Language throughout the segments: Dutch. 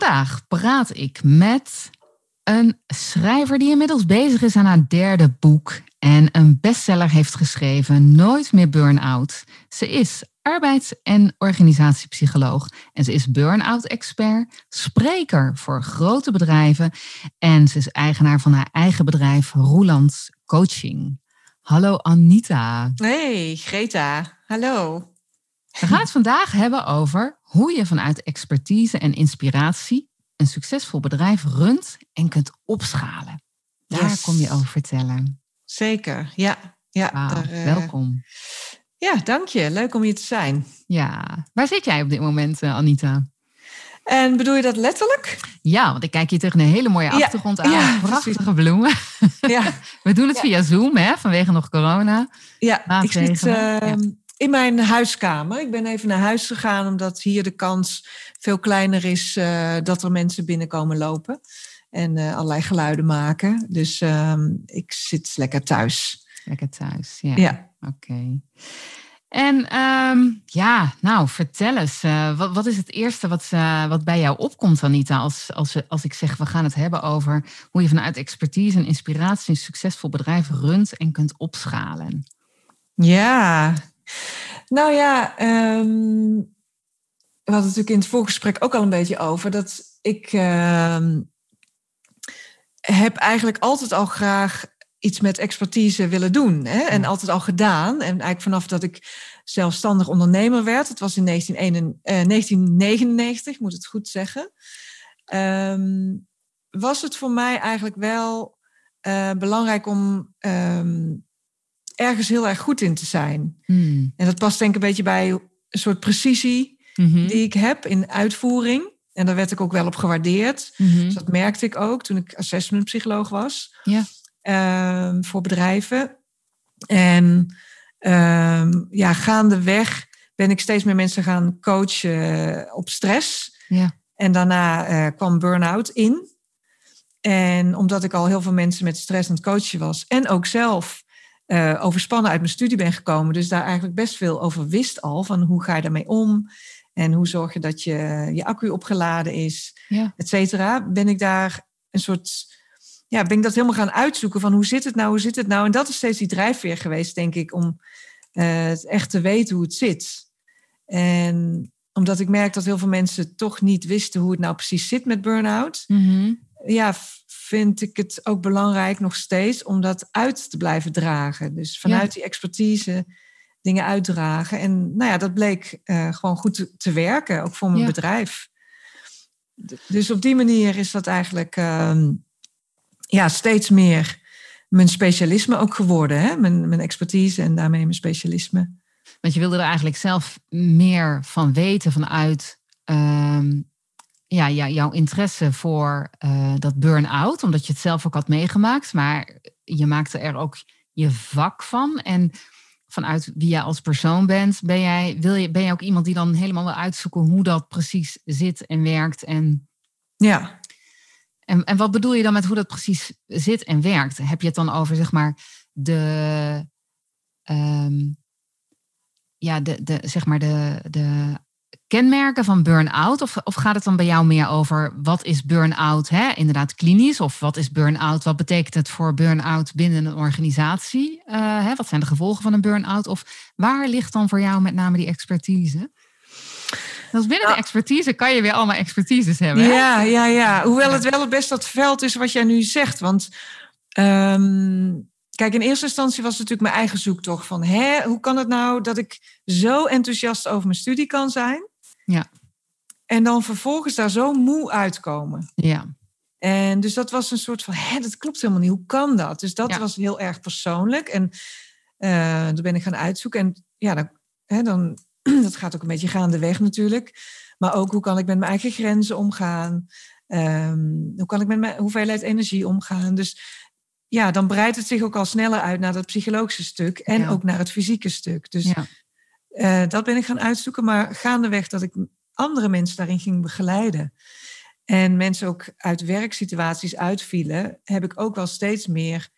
Vandaag praat ik met een schrijver die inmiddels bezig is aan haar derde boek en een bestseller heeft geschreven, Nooit meer burn-out. Ze is arbeids- en organisatiepsycholoog en ze is burn-out expert, spreker voor grote bedrijven en ze is eigenaar van haar eigen bedrijf Roelands Coaching. Hallo Anita. Hey Greta, hallo. We gaan het vandaag hebben over hoe je vanuit expertise en inspiratie een succesvol bedrijf runt en kunt opschalen. Daar kom je over vertellen. Zeker, ja. ja daar, uh, welkom. Ja, dank je. Leuk om hier te zijn. Ja, waar zit jij op dit moment, uh, Anita? En bedoel je dat letterlijk? Ja, want ik kijk hier tegen een hele mooie achtergrond aan. Ja, Prachtige bloemen. Ja. We doen het via Zoom, hè, vanwege nog corona. Ja, ik zit uh, in mijn huiskamer. Ik ben even naar huis gegaan omdat hier de kans veel kleiner is uh, dat er mensen binnenkomen lopen en uh, allerlei geluiden maken. Dus um, ik zit lekker thuis. Lekker thuis, ja. ja. Oké. Okay. En um, ja, nou, vertel eens, uh, wat, wat, is het eerste wat, wat bij jou opkomt, Anita, als, als, als ik zeg, we gaan het hebben over hoe je vanuit expertise en inspiratie een succesvol bedrijf runt en kunt opschalen? Ja, nou ja, um, we hadden natuurlijk in het voorgesprek ook al een beetje over dat ik uh, heb eigenlijk altijd al graag iets met expertise willen doen. Hè? En altijd al gedaan. En eigenlijk vanaf dat ik zelfstandig ondernemer werd, het was in 1999, uh, moet het goed zeggen, um, was het voor mij eigenlijk wel uh, belangrijk om um, ergens heel erg goed in te zijn. Hmm. En dat past denk ik een beetje bij een soort precisie mm-hmm. die ik heb in uitvoering. En daar werd ik ook wel op gewaardeerd. Mm-hmm. Dus dat merkte ik ook toen ik assessmentpsycholoog was. Ja. Um, voor bedrijven. En um, ja, gaandeweg ben ik steeds meer mensen gaan coachen op stress. Ja. En daarna uh, kwam burn-out in. En omdat ik al heel veel mensen met stress aan het coachen was. En ook zelf uh, overspannen uit mijn studie ben gekomen. Dus daar eigenlijk best veel over wist al. Van hoe ga je daarmee om? En hoe zorg je dat je, je accu opgeladen is, ja. et cetera. Ben ik daar een soort... Ja, ben ik dat helemaal gaan uitzoeken van hoe zit het nou, hoe zit het nou? En dat is steeds die drijfveer geweest, denk ik, om uh, echt te weten hoe het zit. En omdat ik merk dat heel veel mensen toch niet wisten hoe het nou precies zit met burn-out. Mm-hmm. Ja, vind ik het ook belangrijk nog steeds om dat uit te blijven dragen. Dus vanuit die expertise dingen uitdragen. En nou ja, dat bleek uh, gewoon goed te, te, werken, ook voor mijn bedrijf. Dus op die manier is dat eigenlijk uh, ja, steeds meer mijn specialisme ook geworden. Hè? Mijn, mijn expertise en daarmee mijn specialisme. Want je wilde er eigenlijk zelf meer van weten vanuit uh, ja, ja, jouw interesse voor uh, dat burn-out, omdat je het zelf ook had meegemaakt, maar je maakte er ook je vak van. En vanuit wie jij als persoon bent, ben jij, wil je, ben je ook iemand die dan helemaal wil uitzoeken hoe dat precies zit en werkt. En, ja. En, en wat bedoel je dan met hoe dat precies zit en werkt? Heb je het dan over, zeg maar, de. Um, ja, de, de, zeg maar de, de kenmerken van burn-out? Of, of gaat het dan bij jou meer over wat is burn-out, hè? inderdaad klinisch? Of wat is burn-out? Wat betekent het voor burn-out binnen een organisatie? Uh, hè? Wat zijn de gevolgen van een burn-out? Of waar ligt dan voor jou met name die expertise? Dus binnen de expertise kan je weer allemaal expertises hebben. Hè? Ja, ja, ja. Hoewel het wel het best dat veld is wat jij nu zegt. Want um, Kijk, in eerste instantie was het natuurlijk mijn eigen zoektocht van hè, hoe kan het nou dat ik zo enthousiast over mijn studie kan zijn? Ja. En dan vervolgens daar zo moe uitkomen. Ja. En dus dat was een soort van, hè, dat klopt helemaal niet. Hoe kan dat? Dus dat was heel erg persoonlijk. En uh, dan ben ik gaan uitzoeken. En ja, dan, hè, dan, dat gaat ook een beetje gaandeweg natuurlijk. Maar ook hoe kan ik met mijn eigen grenzen omgaan? Ehm, hoe kan ik met mijn hoeveelheid energie omgaan? Dus ja, dan breidt het zich ook al sneller uit naar dat psychologische stuk en ook naar het fysieke stuk. Dus ja. Eh, dat ben ik gaan uitzoeken, maar gaandeweg dat ik andere mensen daarin ging begeleiden. En mensen ook uit werksituaties uitvielen, heb ik ook wel steeds meer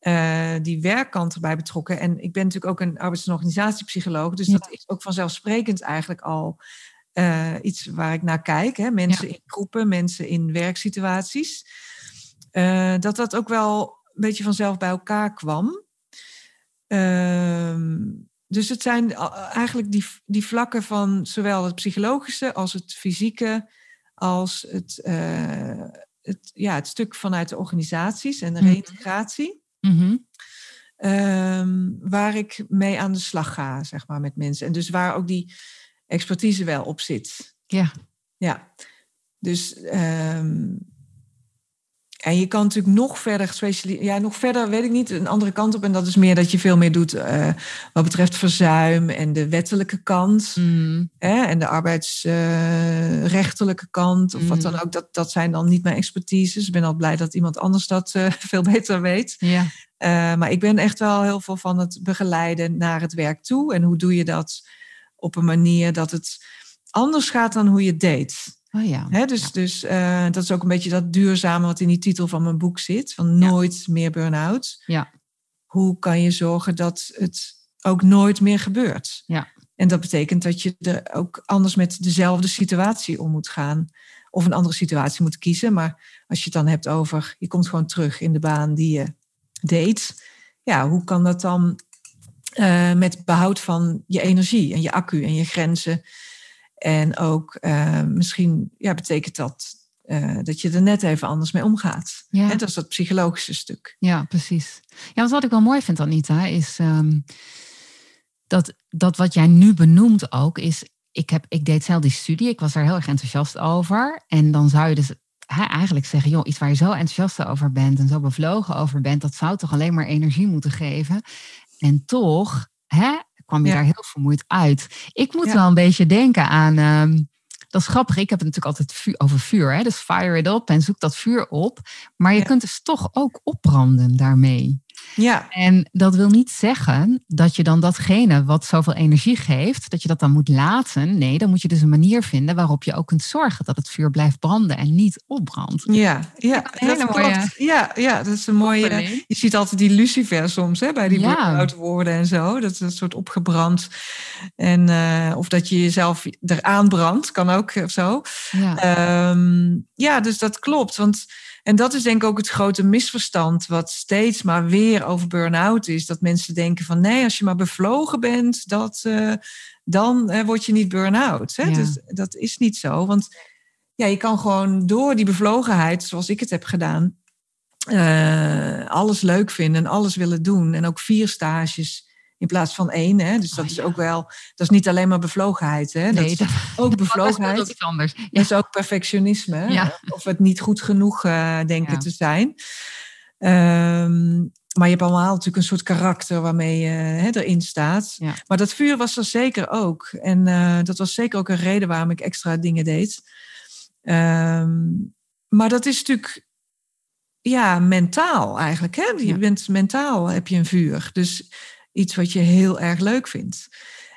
uh, die werkkant erbij betrokken. En ik ben natuurlijk ook een arbeids- en organisatiepsycholoog, dus dat is ook vanzelfsprekend eigenlijk al uh, iets waar ik naar kijk. Hè? Mensen in groepen, mensen in werksituaties. Uh, dat dat ook wel een beetje vanzelf bij elkaar kwam. Ehm, dus het zijn eigenlijk die, die vlakken van zowel het psychologische als het fysieke, als het, het, ja, het stuk vanuit de organisaties en de mhm. reintegratie. Mm waar ik mee aan de slag ga, zeg maar, met mensen. En dus waar ook die expertise wel op zit. Ja. Ja. Dus um, en je kan natuurlijk nog verder specialiseren. Ja, nog verder weet ik niet. Een andere kant op. En dat is meer dat je veel meer doet uh, wat betreft verzuim en de wettelijke kant. Mm. Hè, en de arbeidsrechtelijke uh, kant. Of wat dan mm. ook. Dat, dat zijn dan niet mijn expertises. Ik ben al blij dat iemand anders dat uh, veel beter weet. Ja. maar ik ben echt wel heel veel van het begeleiden naar het werk toe. En hoe doe je dat op een manier dat het anders gaat dan hoe je deed. Oh ja. He, dus dus uh, dat is ook een beetje dat duurzame wat in die titel van mijn boek zit. Van nooit meer burn-out. Ja. Hoe kan je zorgen dat het ook nooit meer gebeurt? Ja. En dat betekent dat je er ook anders met dezelfde situatie om moet gaan. Of een andere situatie moet kiezen. Maar als je het dan hebt over, je komt gewoon terug in de baan die je deed. Ja, hoe kan dat dan uh, met behoud van je energie en je accu en je grenzen en ook uh, misschien ja, betekent dat uh, dat je er net even anders mee omgaat. Ja. dat is dat psychologische stuk. Ja, precies. Ja, wat ik wel mooi vind, Anita, is um, dat, dat wat jij nu benoemt ook is. Ik, heb, ik deed zelf die studie, ik was daar heel erg enthousiast over. En dan zou je dus hè, eigenlijk zeggen, joh, iets waar je zo enthousiast over bent en zo bevlogen over bent, dat zou toch alleen maar energie moeten geven. En toch hè, kwam je daar heel vermoeid uit. Ik moet wel een beetje denken aan. Ehm, dat is grappig. Ik heb het natuurlijk altijd vuur, over vuur. Hè? Dus fire it up en zoek dat vuur op. Maar je kunt dus toch ook opbranden daarmee. Ja. En dat wil niet zeggen dat je dan datgene wat zoveel energie geeft, dat je dat dan moet laten. Nee, dan moet je dus een manier vinden waarop je ook kunt zorgen dat het vuur blijft branden en niet opbrandt. Ja, ja, dat, dat mooie... Ja, ja, dat is een mooie. Je ziet altijd die lucifer soms hè, bij die ja. woorden en zo. Dat is een soort opgebrand. En, uh, of dat je jezelf eraan brandt, kan ook of zo. Ja. Um, ja, dus dat klopt. Want en dat is denk ik ook het grote misverstand wat steeds maar weer over burn-out is. Dat mensen denken van nee, als je maar bevlogen bent, dat, uh, dan uh, word je niet burn-out. Ja. Dus dat is niet zo. Want ja, je kan gewoon door die bevlogenheid, zoals ik het heb gedaan, uh, alles leuk vinden en alles willen doen. En ook vier stages in plaats van één. Hè? Dus dat oh, is ook wel, dat is niet alleen maar bevlogenheid. Hè? Dat is ook bevlogenheid. Dat is anders. Dat is ook perfectionisme. Of het niet goed genoeg uh, denken te zijn. Um, maar je hebt allemaal natuurlijk een soort karakter waarmee je hè, erin staat. Maar dat vuur was er zeker ook. En uh, dat was zeker ook een reden waarom ik extra dingen deed. Um, maar dat is natuurlijk ja, mentaal eigenlijk. Hè? Je bent mentaal heb je een vuur. Dus iets wat je heel erg leuk vindt.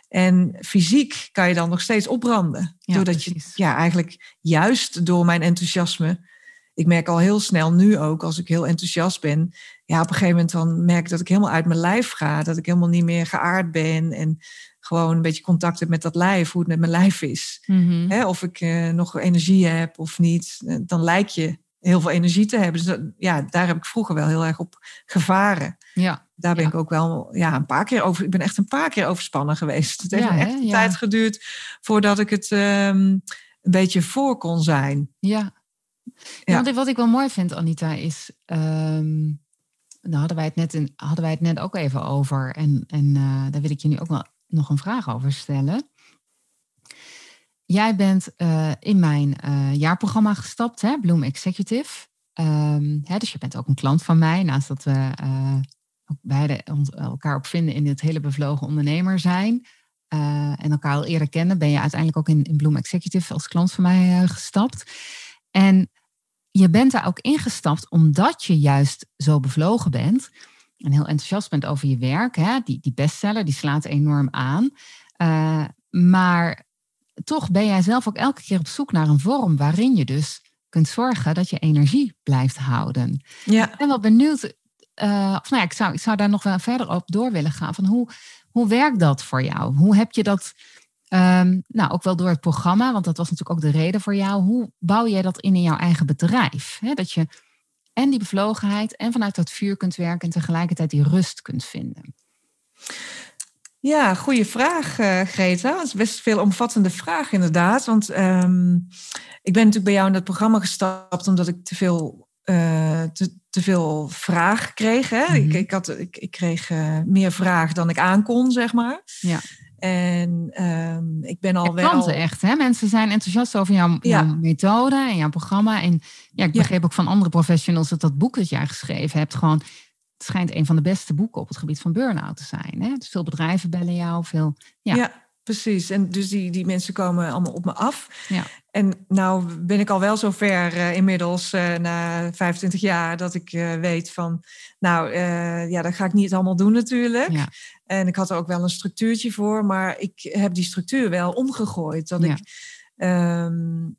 En fysiek kan je dan nog steeds opbranden. doordat je, ja, eigenlijk juist door mijn enthousiasme. Ik merk al heel snel nu ook, als ik heel enthousiast ben. Ja, op een gegeven moment dan merk ik dat ik helemaal uit mijn lijf ga. Dat ik helemaal niet meer geaard ben. En gewoon een beetje contact heb met dat lijf, hoe het met mijn lijf is. Mhm. of ik uh, nog energie heb of niet. Eh, dan lijkt je heel veel energie te hebben. Dus ja, daar heb ik vroeger wel heel erg op gevaren. Ja. Daar ben ik ook wel ja, een paar keer over. Ik ben echt een paar keer overspannen geweest. Het heeft ja, echt een tijd geduurd voordat ik het um, een beetje voor kon zijn. Ja. Want wat ik wel mooi vind, Anita, is. Um, daar hadden wij, het net in, hadden wij het net ook even over. En, en uh, daar wil ik je nu ook wel nog een vraag over stellen. Jij bent uh, in mijn uh, jaarprogramma gestapt, hè, Bloom Executive. Um, hè, dus je bent ook een klant van mij, naast dat we uh, beide ons, elkaar op vinden in het hele bevlogen ondernemer zijn. en elkaar al eerder kennen, ben je uiteindelijk ook in, in Bloom Executive als klant van mij gestapt. En je bent daar ook ingestapt omdat je juist zo bevlogen bent en heel enthousiast bent over je werk. Hè? Die, die bestseller die slaat enorm aan. Maar toch ben jij zelf ook elke keer op zoek naar een vorm waarin je dus kunt zorgen dat je energie blijft houden. Ja. Ik ben wel benieuwd, uh, of nou ja, ik zou, ik zou daar nog wel verder op door willen gaan. Van hoe, hoe werkt dat voor jou? Hoe heb je dat, um, nou ook wel door het programma, want dat was natuurlijk ook de reden voor jou. Hoe bouw jij dat in in jouw eigen bedrijf? Dat je en die bevlogenheid en vanuit dat vuur kunt werken en tegelijkertijd die rust kunt vinden. Ja, goede vraag, uh, Greta. Dat is best veel omvattende vraag, inderdaad. Want um, ik ben natuurlijk bij jou in dat programma gestapt omdat ik te veel, uh, te, te, veel vraag kreeg. Hè? ik, mhm. ik, had, ik, ik kreeg uh, meer vraag dan ik aankon, zeg maar. Ja. En um, ik ben al wel. Klanten echt, hè? Mensen zijn enthousiast over jouw, jouw methode en jouw programma. En ja, ik begreep ook van andere professionals dat dat boek dat jij geschreven hebt, gewoon het schijnt een van de beste boeken op het gebied van burn-out te zijn. Hè? Dus veel bedrijven bellen jou, veel. Ja, ja precies. En dus die, die mensen komen allemaal op me af. Ja. En nou ben ik al wel zover uh, inmiddels, uh, na 25 jaar, dat ik uh, weet van, nou ja, dat ga ik niet allemaal doen natuurlijk. Ja. En ik had er ook wel een structuurtje voor, maar ik heb die structuur wel omgegooid. Dat ik um,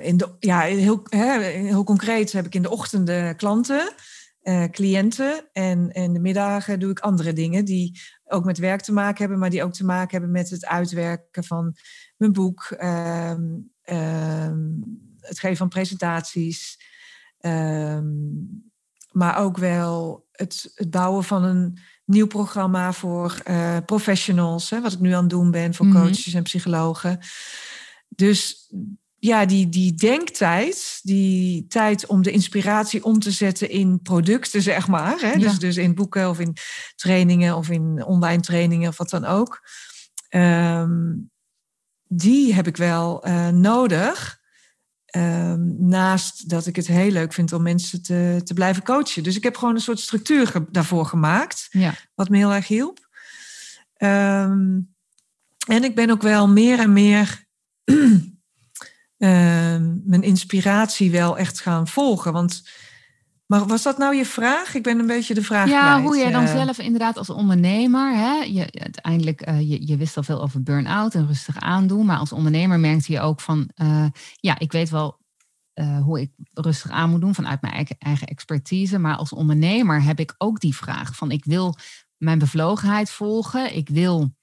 in de, ja, heel, hè, heel concreet heb ik in de ochtenden klanten. Uh, cliënten. En in de middagen doe ik andere dingen die ook met werk te maken hebben, maar die ook te maken hebben met het uitwerken van mijn boek, ehm, ehm, het geven van presentaties, ehm, maar ook wel het, het, bouwen van een nieuw programma voor uh, professionals, hè, wat ik nu aan het doen ben voor mhm. coaches en psychologen. Dus ja, die, die denktijd, die tijd om de inspiratie om te zetten in producten, zeg maar. Hè? Dus, dus in boeken of in trainingen of in online trainingen of wat dan ook. Ehm, die heb ik wel uh, nodig. Um, naast dat ik het heel leuk vind om mensen te, te blijven coachen. Dus ik heb gewoon een soort structuur daarvoor gemaakt. Ja. Wat me heel erg hielp. Um, en ik ben ook wel meer en meer Ehm, mijn inspiratie wel echt gaan volgen. Want, maar was dat nou je vraag? Ik ben een beetje de vraag. Ja, hoe jij dan eh. zelf inderdaad als ondernemer, hè, je, uiteindelijk, uh, je, je wist al veel over burn-out en rustig aandoen. Maar als ondernemer merkte je ook van, uh, ja, ik weet wel hoe ik rustig aan moet doen vanuit mijn eigen, eigen expertise. Maar als ondernemer heb ik ook die vraag van, ik wil mijn bevlogenheid volgen. Ik wil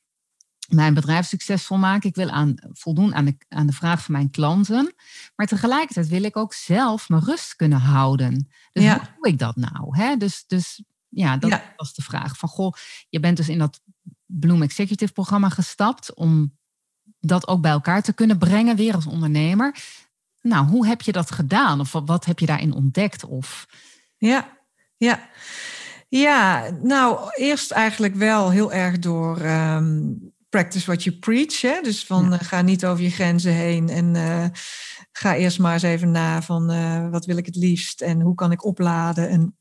mijn bedrijf succesvol maken. Ik wil aan, voldoen aan de, aan de vraag van mijn klanten. Maar tegelijkertijd wil ik ook zelf mijn rust kunnen houden. Dus hoe doe ik dat nou? Hè? Dus, dus ja, dat was de vraag. Van goh, je bent dus in dat Bloom Executive programma gestapt om dat ook bij elkaar te kunnen brengen, weer als ondernemer. Nou, hoe heb je dat gedaan? Of wat heb je daarin ontdekt? Of... Ja, ja. Ja, nou, eerst eigenlijk wel heel erg door ehm, practice what you preach. Hè? Dus van eh, ga niet over je grenzen heen en uh, ga eerst maar eens even na van uh, wat wil ik het liefst en hoe kan ik opladen. En,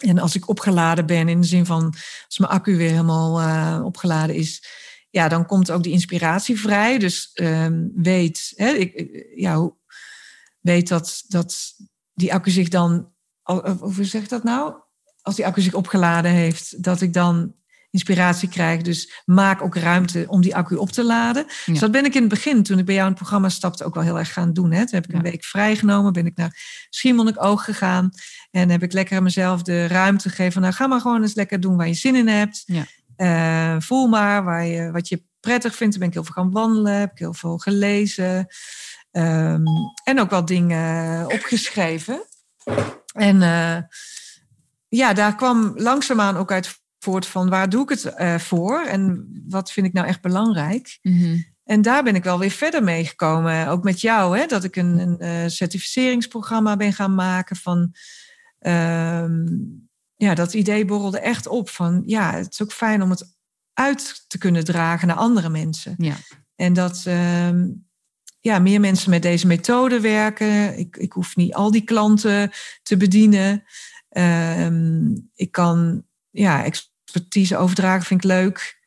en als ik opgeladen ben, in de zin van als mijn accu weer helemaal opgeladen is, ja, dan komt ook die inspiratie vrij. Dus um, weet, hè, ik, ja, weet dat, dat die accu zich dan, hoe zeg ik dat nou? Als die accu zich opgeladen heeft, dat ik dan inspiratie krijg. Dus maak ook ruimte om die accu op te laden. Dus dat ben ik in het begin, toen ik bij jou in het programma stapte, ook wel heel erg gaan doen. Hè. Toen heb ik een week vrijgenomen, ben ik naar Schiermonnik-Oog gegaan. En heb ik lekker mezelf de ruimte gegeven. Nou, ga maar gewoon eens lekker doen waar je zin in hebt. Ja. Uh, voel maar waar je, wat je prettig vindt. Toen ben ik heel veel gaan wandelen, heb ik heel veel gelezen. Um, en ook wel dingen opgeschreven. En uh, ja, daar kwam langzaamaan ook uit van waar doe ik het uh, voor en wat vind ik nou echt belangrijk. Mhm. En daar ben ik wel weer verder mee gekomen, ook met jou, hè, dat ik een, een uh, certificeringsprogramma ben gaan maken van. Uh, ja, dat idee borrelde echt op van ja, het is ook fijn om het uit te kunnen dragen naar andere mensen. Ja. En dat ehm, ja, meer mensen met deze methode werken. Ik, ik hoef niet al die klanten te bedienen. Ehm, ik kan ja, overdragen vind ik leuk.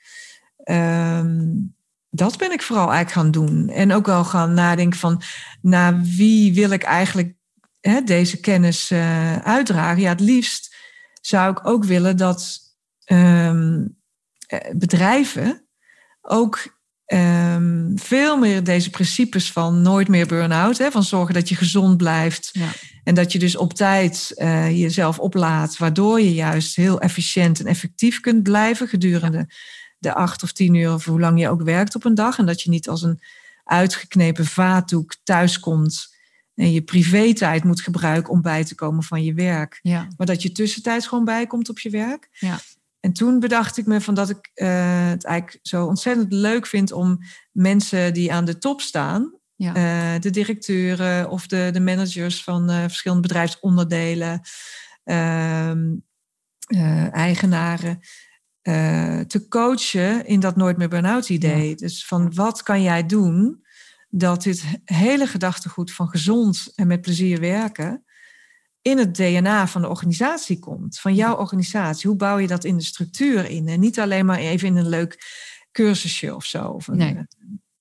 Um, dat ben ik vooral eigenlijk gaan doen. En ook wel gaan nadenken van naar wie wil ik eigenlijk hè, deze kennis uh, uitdragen. Ja, het liefst zou ik ook willen dat ehm, eh, bedrijven ook um, veel meer deze principes van nooit meer burn-out, van zorgen dat je gezond blijft ja. En dat je dus op tijd uh, jezelf oplaadt, waardoor je juist heel efficiënt en effectief kunt blijven gedurende de acht of tien uur of hoe lang je ook werkt op een dag. En dat je niet als een uitgeknepen vaatdoek thuiskomt en je privé-tijd moet gebruiken om bij te komen van je werk. Ja. Maar dat je tussentijds gewoon bijkomt op je werk. Ja. En toen bedacht ik me van dat ik uh, het eigenlijk zo ontzettend leuk vind om mensen die aan de top staan, ja. uh, de directeuren of de, de managers van uh, verschillende bedrijfsonderdelen, ehm, eigenaren, te coachen in dat nooit meer burn-out idee. Dus van wat kan jij doen dat dit hele gedachtegoed van gezond en met plezier werken in het DNA van de organisatie komt, van jouw organisatie. Hoe bouw je dat in de structuur in? En niet alleen maar even in een leuk cursusje of zo, of een, eh,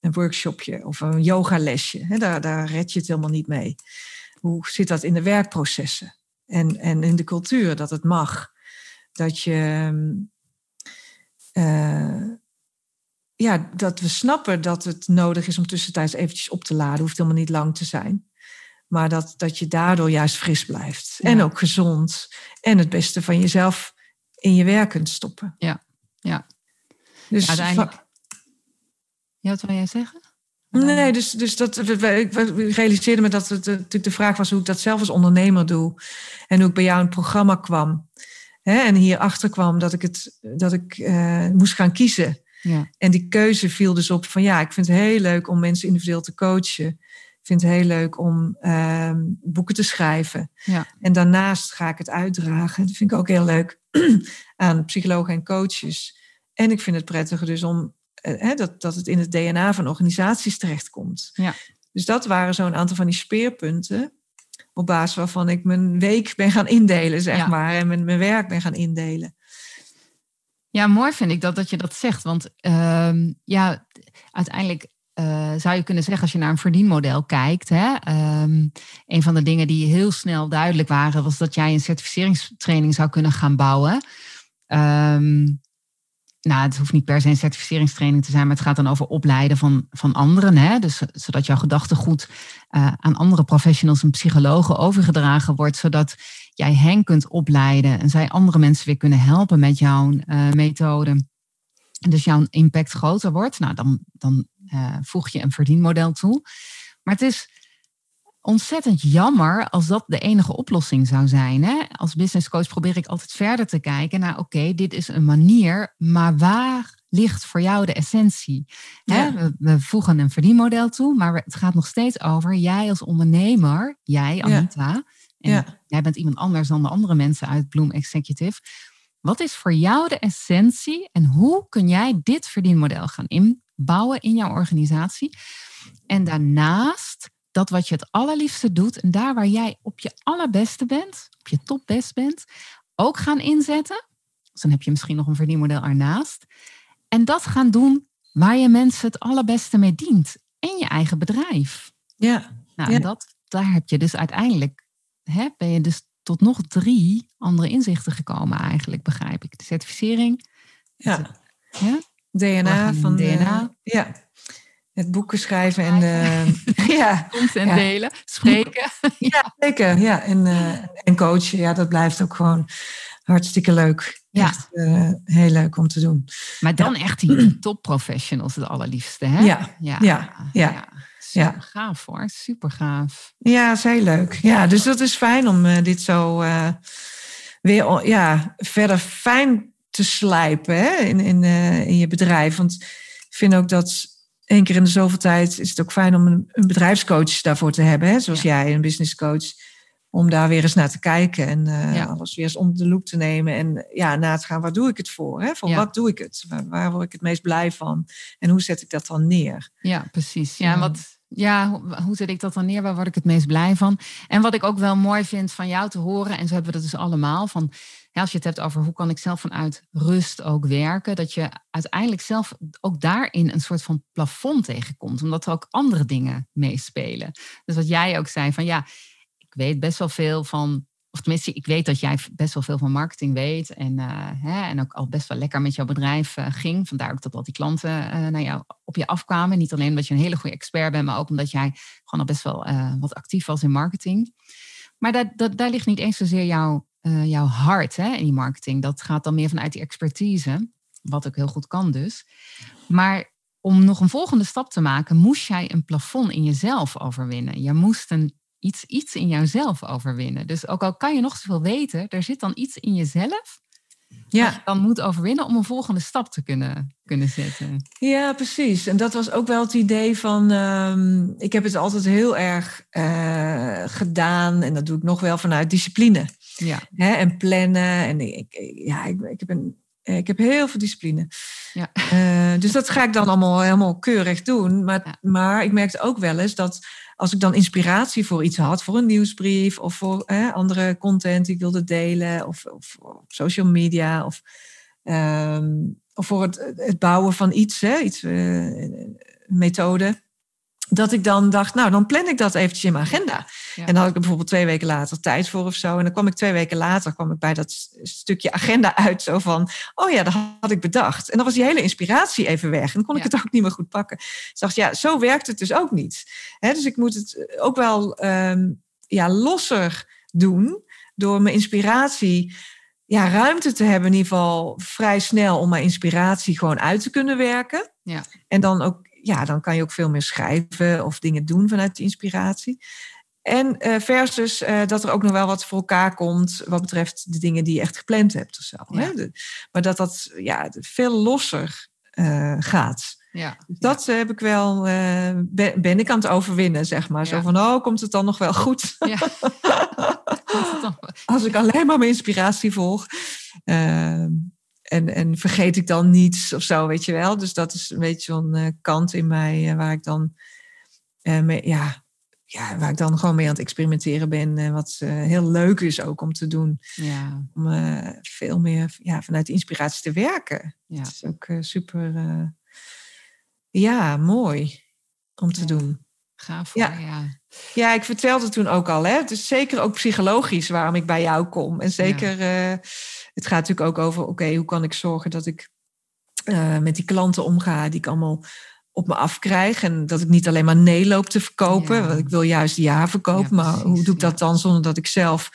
een workshopje of een yogalesje. He, daar, daar red je het helemaal niet mee. Hoe zit dat in de werkprocessen en, en in de cultuur dat het mag? Dat je. Uh, ja, dat we snappen dat het nodig is om tussentijds eventjes op te laden. Hoeft helemaal niet lang te zijn. Maar dat, dat je daardoor juist fris blijft. En ook gezond. En het beste van jezelf in je werk kunt stoppen. Ja, ja. Dus uiteindelijk. Ja, wat wil jij zeggen? Nee, dus, dus dat, ik realiseerde me dat het natuurlijk de vraag was hoe ik dat zelf als ondernemer doe. En hoe ik bij jou een programma kwam. Hè, en hierachter kwam dat ik, het, dat ik uh, moest gaan kiezen. Ja. En die keuze viel dus op van ja, ik vind het heel leuk om mensen individueel te coachen vind het heel leuk om ehm, boeken te schrijven. Ja. En daarnaast ga ik het uitdragen. Dat vind ik ook heel leuk aan psychologen en coaches. En ik vind het prettiger dus om uh, dat, dat het in het DNA van organisaties terechtkomt. Ja. Dus dat waren zo'n aantal van die speerpunten. Op basis waarvan ik mijn week ben gaan indelen, zeg maar. En mijn, mijn werk ben gaan indelen. Ja, mooi vind ik dat, dat je dat zegt. Want uh, ja, uiteindelijk uh, zou je kunnen zeggen, als je naar een verdienmodel kijkt, hè, um, een van de dingen die heel snel duidelijk waren, was dat jij een certificeringstraining zou kunnen gaan bouwen. Um, nou, het hoeft niet per se een certificeringstraining te zijn, maar het gaat dan over opleiden van, van anderen. Hè? Dus zodat jouw gedachtegoed uh, aan andere professionals en psychologen overgedragen wordt, zodat jij hen kunt opleiden en zij andere mensen weer kunnen helpen met jouw uh, methode. Dus jouw impact groter wordt. Nou, dan, dan uh, voeg je een verdienmodel toe. Maar het is ontzettend jammer als dat de enige oplossing zou zijn. Hè? Als business coach probeer ik altijd verder te kijken naar, oké, dit is een manier, maar waar ligt voor jou de essentie? Hè? We, we, voegen een verdienmodel toe, maar het gaat nog steeds over jij als ondernemer, jij Anita, en ja. jij bent iemand anders dan de andere mensen uit Bloom Executive. Wat is voor jou de essentie en hoe kun jij dit verdienmodel gaan in, bouwen in jouw organisatie. En daarnaast dat wat je het allerliefste doet en daar waar jij op je allerbeste bent, op je topbest bent, ook gaan inzetten. Dus dan heb je misschien nog een verdienmodel ernaast. En dat gaan doen waar je mensen het allerbeste mee dient. In je eigen bedrijf. Ja. Nou, en dat, daar heb je dus uiteindelijk, hè, ben je dus tot nog drie andere inzichten gekomen eigenlijk, begrijp ik. De certificering. Ja. ja? DNA van DNA. ja. Het boeken schrijven en de, ja. en delen, spreken. Ja, zeker. Ja. En, uh, en coachen, ja, dat blijft ook gewoon hartstikke leuk. Ja. Echt, uh, heel leuk om te doen. Maar dan echt die topprofessionals het allerliefste, hè? Ja, ja, ja. ja. Super gaaf hoor, super gaaf. Ja, is heel leuk. Ja, dus dat is fijn om uh, dit zo weer ja, verder fijn te slijpen hè, in, in, uh, in je bedrijf. Want ik vind ook dat één keer in de zoveel tijd is het ook fijn om een, een bedrijfscoach daarvoor te hebben. Hè, zoals jij, een businesscoach. Om daar weer eens naar te kijken en uh, alles weer eens onder de loep te nemen. En ja, na te gaan, waar doe ik het voor? Hè? Voor wat doe ik het? Waar, waar, word ik het meest blij van? En hoe zet ik dat dan neer? Ja, precies. Ja, wat, Ja, hoe, hoe zet ik dat dan neer? Waar word ik het meest blij van? En wat ik ook wel mooi vind van jou te horen, en zo hebben we dat dus allemaal, van als je het hebt over hoe kan ik zelf vanuit rust ook werken, dat je uiteindelijk zelf ook daarin een soort van plafond tegenkomt, omdat er ook andere dingen meespelen. Dus wat jij ook zei van ja, ik weet best wel veel van of tenminste, ik weet dat jij best wel veel van marketing weet. En, uh, hè, en ook al best wel lekker met jouw bedrijf uh, ging. Vandaar ook dat al die klanten uh, naar jou, op je afkwamen. Niet alleen omdat je een hele goede expert bent, maar ook omdat jij gewoon al best wel wat actief was in marketing. Maar dat, daar ligt niet eens zozeer jouw, jouw hart hè, in die marketing. Dat gaat dan meer vanuit die expertise. Wat ook heel goed kan dus. Maar om nog een volgende stap te maken, moest jij een plafond in jezelf overwinnen. Je moest een iets, iets in jouzelf overwinnen. Dus ook al kan je nog zoveel weten, er zit dan iets in jezelf. Ja. je dan moet overwinnen om een volgende stap te kunnen, kunnen zetten. Ja, precies. En dat was ook wel het idee van. Um, ik heb het altijd heel erg uh, gedaan. En dat doe ik nog wel vanuit discipline. Ja. Hè, en plannen. En ik, ja, ik, ik heb een ik heb heel veel discipline. Ja. Uh, dus dat ga ik dan allemaal helemaal keurig doen. Maar, ja. maar ik merkte ook wel eens dat als ik dan inspiratie voor iets had, voor een nieuwsbrief of voor hè, andere content die ik wilde delen, of, of social media, of, um, of voor het, het, bouwen van iets, hè, iets uh, methode dat ik dan dacht, nou, dan plan ik dat eventjes in mijn agenda. En dan had ik er bijvoorbeeld twee weken later tijd voor of zo. En dan kwam ik twee weken later kwam ik bij dat stukje agenda uit. Zo van, oh ja, dat had ik bedacht. En dan was die hele inspiratie even weg. En dan kon ik het ook niet meer goed pakken. Dus ik dacht, ja, zo werkt het dus ook niet. dus ik moet het ook wel um, ja, losser doen. Door mijn inspiratie ja, ruimte te hebben, in ieder geval vrij snel om mijn inspiratie gewoon uit te kunnen werken. Ja. En dan ook ja, dan kan je ook veel meer schrijven of dingen doen vanuit de inspiratie. En uh, versus uh, dat er ook nog wel wat voor elkaar komt wat betreft de dingen die je echt gepland hebt of zo. Hè? De, maar dat dat ja, veel losser uh, gaat. Ja. Dus dat heb ik wel, ben, ben, ik aan het overwinnen, zeg maar. Zo van, oh, komt het dan nog wel goed? Ja. Als ik alleen maar mijn inspiratie volg. En, en vergeet ik dan niets of zo, weet je wel. Dus dat is een beetje zo'n uh, kant in mij uh, waar ik dan uh, mee, ja, ja, waar ik dan gewoon mee aan het experimenteren ben. wat heel leuk is ook om te doen. Ja. Om veel meer ja, vanuit inspiratie te werken. Ja. Dat is ook super ja, mooi om te doen. Gaaf voor, ja. ja. Ja, ik vertelde toen ook al. Hè? Het is zeker ook psychologisch waarom ik bij jou kom. En zeker... Ja het gaat natuurlijk ook over, oké, hoe kan ik zorgen dat ik uh, met die klanten omga die ik allemaal op me afkrijg. En dat ik niet alleen maar nee loop te verkopen. Want ik wil juist ja verkopen. maar hoe doe ik dat dan zonder dat ik zelf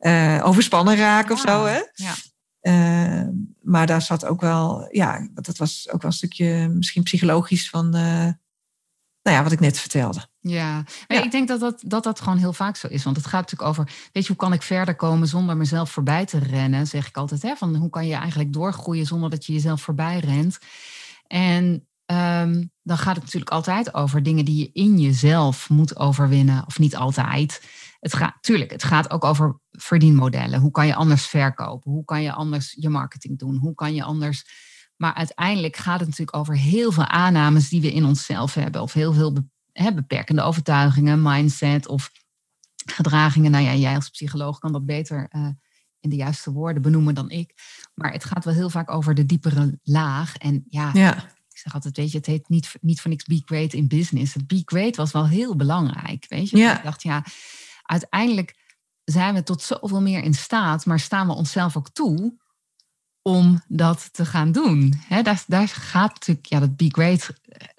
uh, overspannen raak of zo? Hè? Ja. Uh, maar daar zat ook wel, ja, dat was ook wel een stukje misschien psychologisch van nou ja, wat ik net vertelde. Ja, ja. ik denk dat dat, dat dat gewoon heel vaak zo is. Want het gaat natuurlijk over, weet je, hoe kan ik verder komen zonder mezelf voorbij te rennen? Zeg ik altijd, hè? Van hoe kan je eigenlijk doorgroeien zonder dat je jezelf voorbij rent? En um, dan gaat het natuurlijk altijd over dingen die je in jezelf moet overwinnen. Of niet altijd. Het gaat, tuurlijk, het gaat ook over verdienmodellen. Hoe kan je anders verkopen? Hoe kan je anders je marketing doen? Hoe kan je anders maar uiteindelijk gaat het natuurlijk over heel veel aannames die we in onszelf hebben. Of heel veel beperkende overtuigingen, mindset of gedragingen. Nou ja, jij als psycholoog kan dat beter uh, in de juiste woorden benoemen dan ik. Maar het gaat wel heel vaak over de diepere laag. En ja, ja. ik zeg altijd, weet je, het heet niet, niet voor niks be great in business. Het be great was wel heel belangrijk, weet je. Ja. Ik dacht, ja, uiteindelijk zijn we tot zoveel meer in staat, maar staan we onszelf ook toe om dat te gaan doen. daar, daar gaat natuurlijk, ja, dat be great.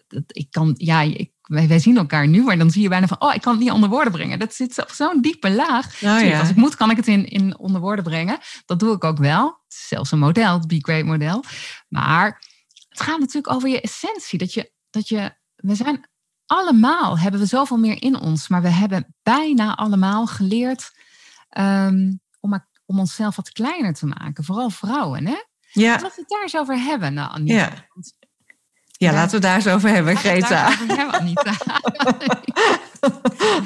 Dat, ik kan, ja, ik, wij, wij, zien elkaar nu, maar dan zie je bijna van, oh, ik kan het niet onder woorden brengen. Dat zit op zo'n diepe laag. Oh, ja. Als ik moet, kan ik het in, in onder woorden brengen. Dat doe ik ook wel. Het is zelfs een model, het be great model. Maar het gaat natuurlijk over je essentie. Dat je, dat je, we zijn allemaal, hebben we zoveel meer in ons, maar we hebben bijna allemaal geleerd um, om onszelf wat kleiner te maken. Vooral vrouwen, hè? Ja. Laten we het daar eens over hebben, nou, Anita. Ja. Ja, laten we daar eens over hebben, Greta. Over hebben, Anita.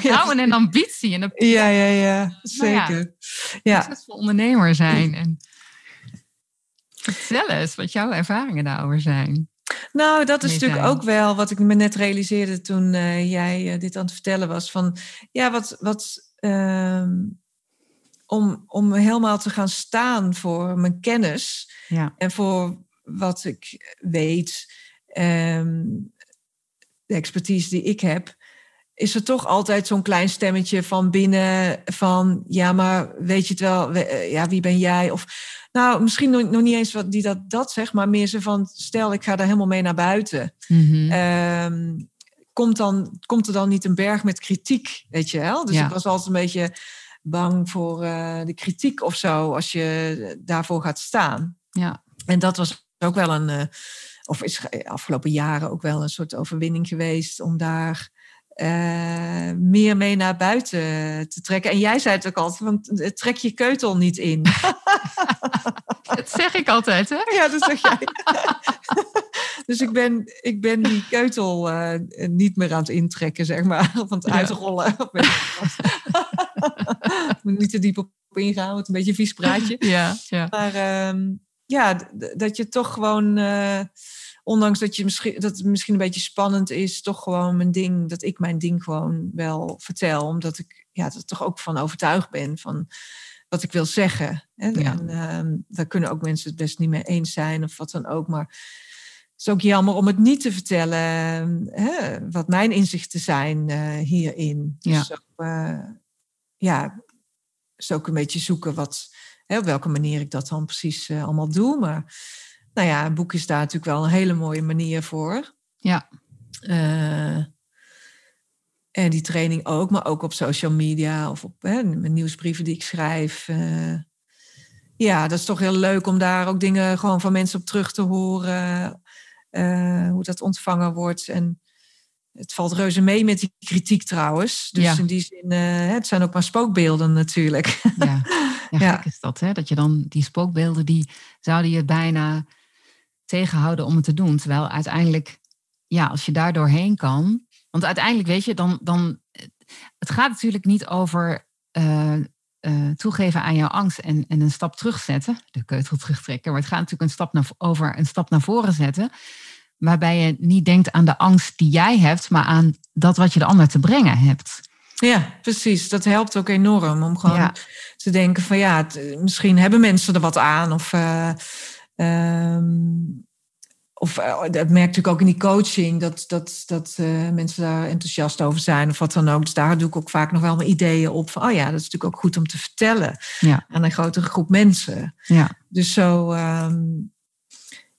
Vrouwen en ambitie. En ja, ja, ja, zeker. ja, Succesvol ondernemer zijn. En vertel eens wat jouw ervaringen daarover zijn. Nou, dat is natuurlijk ook wel wat ik me net realiseerde toen jij dit aan het vertellen was. Van ja, wat. wat ehm, om, om helemaal te gaan staan voor mijn kennis ja. en voor wat ik weet, um, de expertise die ik heb, is er toch altijd zo'n klein stemmetje van binnen van ja, maar weet je het wel, eh, ja, wie ben jij? Of nou, misschien nog, niet eens wat die dat, dat zegt, maar meer zo van stel ik ga daar helemaal mee naar buiten. Mhm. Ehm, komt, dan, komt er dan niet een berg met kritiek, weet je wel? Dus ik was altijd een beetje bang voor uh, de kritiek of zo, als je daarvoor gaat staan. Ja. En dat was ook wel een, uh, of is afgelopen jaren ook wel een soort overwinning geweest om daar uh, meer mee naar buiten te trekken. En jij zei het ook altijd, want trek je keutel niet in. dat zeg ik altijd, hè? Ja, dat zeg jij. dus ik ben, ik ben die keutel uh, niet meer aan het intrekken, zeg maar. Of aan het ja. uitrollen. moet niet te diep op ingaan, want een beetje een vies praatje. Ja, ja. Maar um, ja, dat je toch gewoon... Uh, ondanks dat, je misschien, dat het misschien een beetje spannend is, toch gewoon mijn ding, dat ik mijn ding gewoon wel vertel. Omdat ik ja, er toch ook van overtuigd ben van wat ik wil zeggen. En, en ehm, daar kunnen ook mensen het best niet mee eens zijn of wat dan ook. Maar het is ook jammer om het niet te vertellen hè, wat mijn inzichten zijn uh, hierin. Ja. Dus ook, uh, ja, dus ook een beetje zoeken wat, hè, op welke manier ik dat dan precies uh, allemaal doe. Maar nou ja, een boek is daar natuurlijk wel een hele mooie manier voor. Ja. Uh, en die training ook, maar ook op social media of op hè, mijn nieuwsbrieven die ik schrijf. Uh, ja, dat is toch heel leuk om daar ook dingen gewoon van mensen op terug te horen. Hoe dat ontvangen wordt. En het valt reuze mee met die kritiek trouwens. Dus ja. in die zin, het zijn ook maar spookbeelden natuurlijk. Ja, ja, ja. is dat, hè? Dat je dan die spookbeelden, die zouden je bijna tegenhouden om het te doen. Terwijl uiteindelijk, ja, als je daar doorheen kan. Want uiteindelijk, weet je, dan. dan het gaat natuurlijk niet over uh, uh, toegeven aan jouw angst en, en een stap terugzetten. De keutel terugtrekken. Maar het gaat natuurlijk een stap naar, over een stap naar voren zetten. Waarbij je niet denkt aan de angst die jij hebt, maar aan dat wat je de ander te brengen hebt. Ja, precies. Dat helpt ook enorm om gewoon te denken van ja, het, misschien hebben mensen er wat aan. Of uh, Um, of eh, dat merk natuurlijk ook in die coaching, dat, dat, dat uh, mensen daar enthousiast over zijn of wat dan ook. Dus daar doe ik ook vaak nog wel mijn ideeën op van, oh ja, dat is natuurlijk ook goed om te vertellen ja. aan een grotere groep mensen. Ja. Dus zo, um,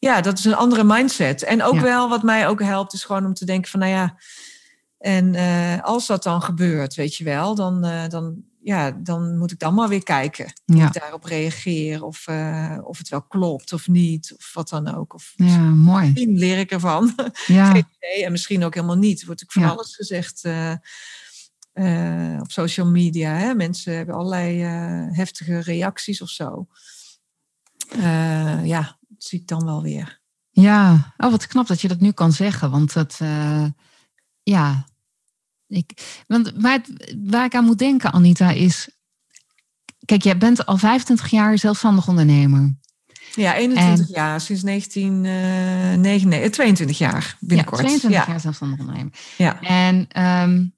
ja, dat is een andere mindset. En ook wel wat mij ook helpt, is gewoon om te denken van, nou ja, en uh, als dat dan gebeurt, weet je wel, dan, dan ja, dan moet ik dan maar weer kijken hoe ik daarop reageer. Of, uh, of het wel klopt of niet. Of wat dan ook. Of ja, mooi. Misschien leer ik ervan. Ja. Geen idee. En misschien ook helemaal niet. Wordt ook van ja. alles gezegd op social media. Hè? Mensen hebben allerlei heftige reacties of zo. ja, zie ik dan wel weer. Ja, oh, wat knap dat je dat nu kan zeggen. Want dat, ja, ik, want waar, waar ik aan moet denken, Anita, is. Kijk, jij bent al 25 jaar zelfstandig ondernemer. Ja, 21 jaar, sinds 1999, 22 eh, jaar binnenkort. Ja, 22 jaar zelfstandig ondernemer. Ja. En um,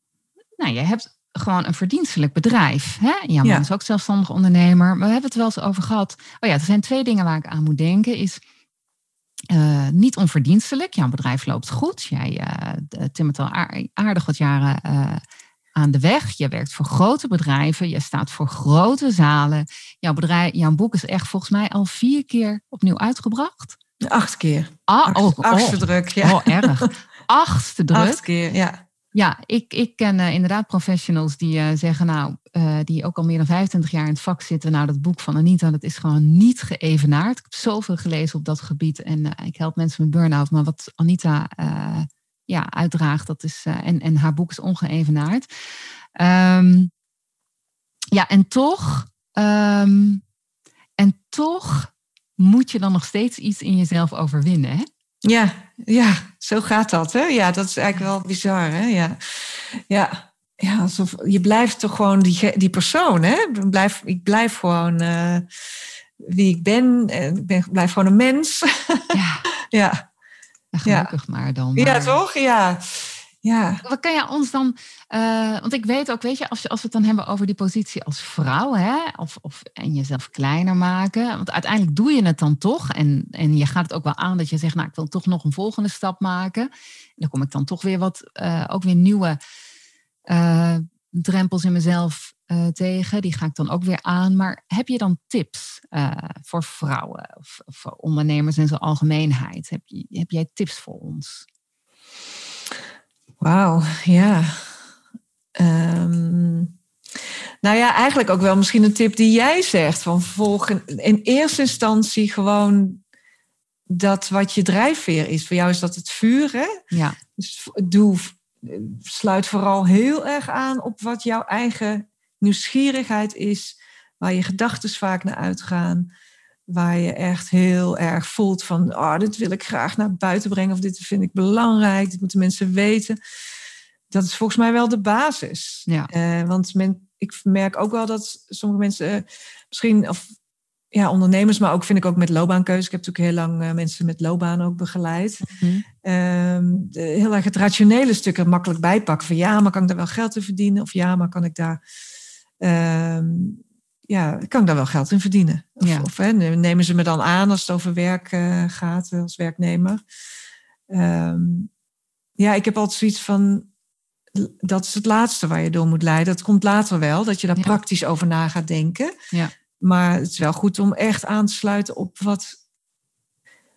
nou, je hebt gewoon een verdienstelijk bedrijf. Hè? Jouw man is ook zelfstandig ondernemer. Maar we hebben het wel eens over gehad. Oh ja, er zijn twee dingen waar ik aan moet denken. Is uh, niet onverdienstelijk. Jouw bedrijf loopt goed. Jij uh, timmert al aardig wat jaren uh, aan de weg. Je werkt voor grote bedrijven. Je staat voor grote zalen. Jouw, bedrijf, jouw boek is echt volgens mij al vier keer opnieuw uitgebracht. Acht keer. Ah, Acht, oh, achtste oh, druk, ja. Oh, erg. Achtste druk. Acht keer, ja. Ja, ik, ik ken uh, inderdaad professionals die uh, zeggen, nou, uh, die ook al meer dan 25 jaar in het vak zitten. Nou, dat boek van Anita, dat is gewoon niet geëvenaard. Ik heb zoveel gelezen op dat gebied en ik help mensen met burn-out. Maar wat Anita ja, uitdraagt, dat is, en, en haar boek is ongeëvenaard. Um, ja, en toch, um, en toch moet je dan nog steeds iets in jezelf overwinnen, hè? Ja, ja, zo gaat dat. Hè? Ja, dat is eigenlijk wel bizar. Hè? Ja, ja. ja alsof, je blijft toch gewoon die, die persoon. Hè? Ik, blijf, ik blijf gewoon uh, wie ik ben. Ik ben, blijf gewoon een mens. Ja. ja. gelukkig maar dan. Ja, toch? Ja. Ja. Wat kan je ons dan, uh, want ik weet ook, weet je, als, als we het dan hebben over die positie als vrouw, hè, of, of en jezelf kleiner maken, want uiteindelijk doe je het dan toch, en, en je gaat het ook wel aan dat je zegt, nou, ik wil toch nog een volgende stap maken. En dan kom ik dan toch weer wat, uh, ook weer nieuwe uh, drempels in mezelf tegen, die ga ik dan ook weer aan. Maar heb je dan tips voor vrouwen of, voor ondernemers in zijn algemeenheid? Heb, heb jij tips voor ons? Wauw, ja. Um, nou ja, eigenlijk ook wel misschien een tip die jij zegt. Van volgen, in eerste instantie gewoon dat wat je drijfveer is. Voor jou is dat het vuur, hè? Ja. Dus doe, sluit vooral heel erg aan op wat jouw eigen nieuwsgierigheid is. Waar je gedachten vaak naar uitgaan waar je echt heel erg voelt van, oh, dit wil ik graag naar buiten brengen of dit vind ik belangrijk, dit moeten mensen weten. Dat is volgens mij wel de basis. Ja. Uh, want men, ik merk ook wel dat sommige mensen uh, misschien, of ja, ondernemers, maar ook vind ik ook met loopbaankeuze. Ik heb natuurlijk heel lang uh, mensen met loopbaan ook begeleid. Mm -hmm. de, heel erg het rationele stuk er makkelijk bijpakken. Van ja, maar kan ik daar wel geld in verdienen? Of ja, maar kan ik daar ehm, ja, kan ik daar wel geld in verdienen? Of, ja. of hè, nemen ze me dan aan als het over werk gaat als werknemer? Um, ja, ik heb altijd zoiets van, dat is het laatste waar je door moet leiden. Dat komt later wel, dat je daar Ja. praktisch over na gaat denken. Ja. Maar het is wel goed om echt aan te sluiten op wat,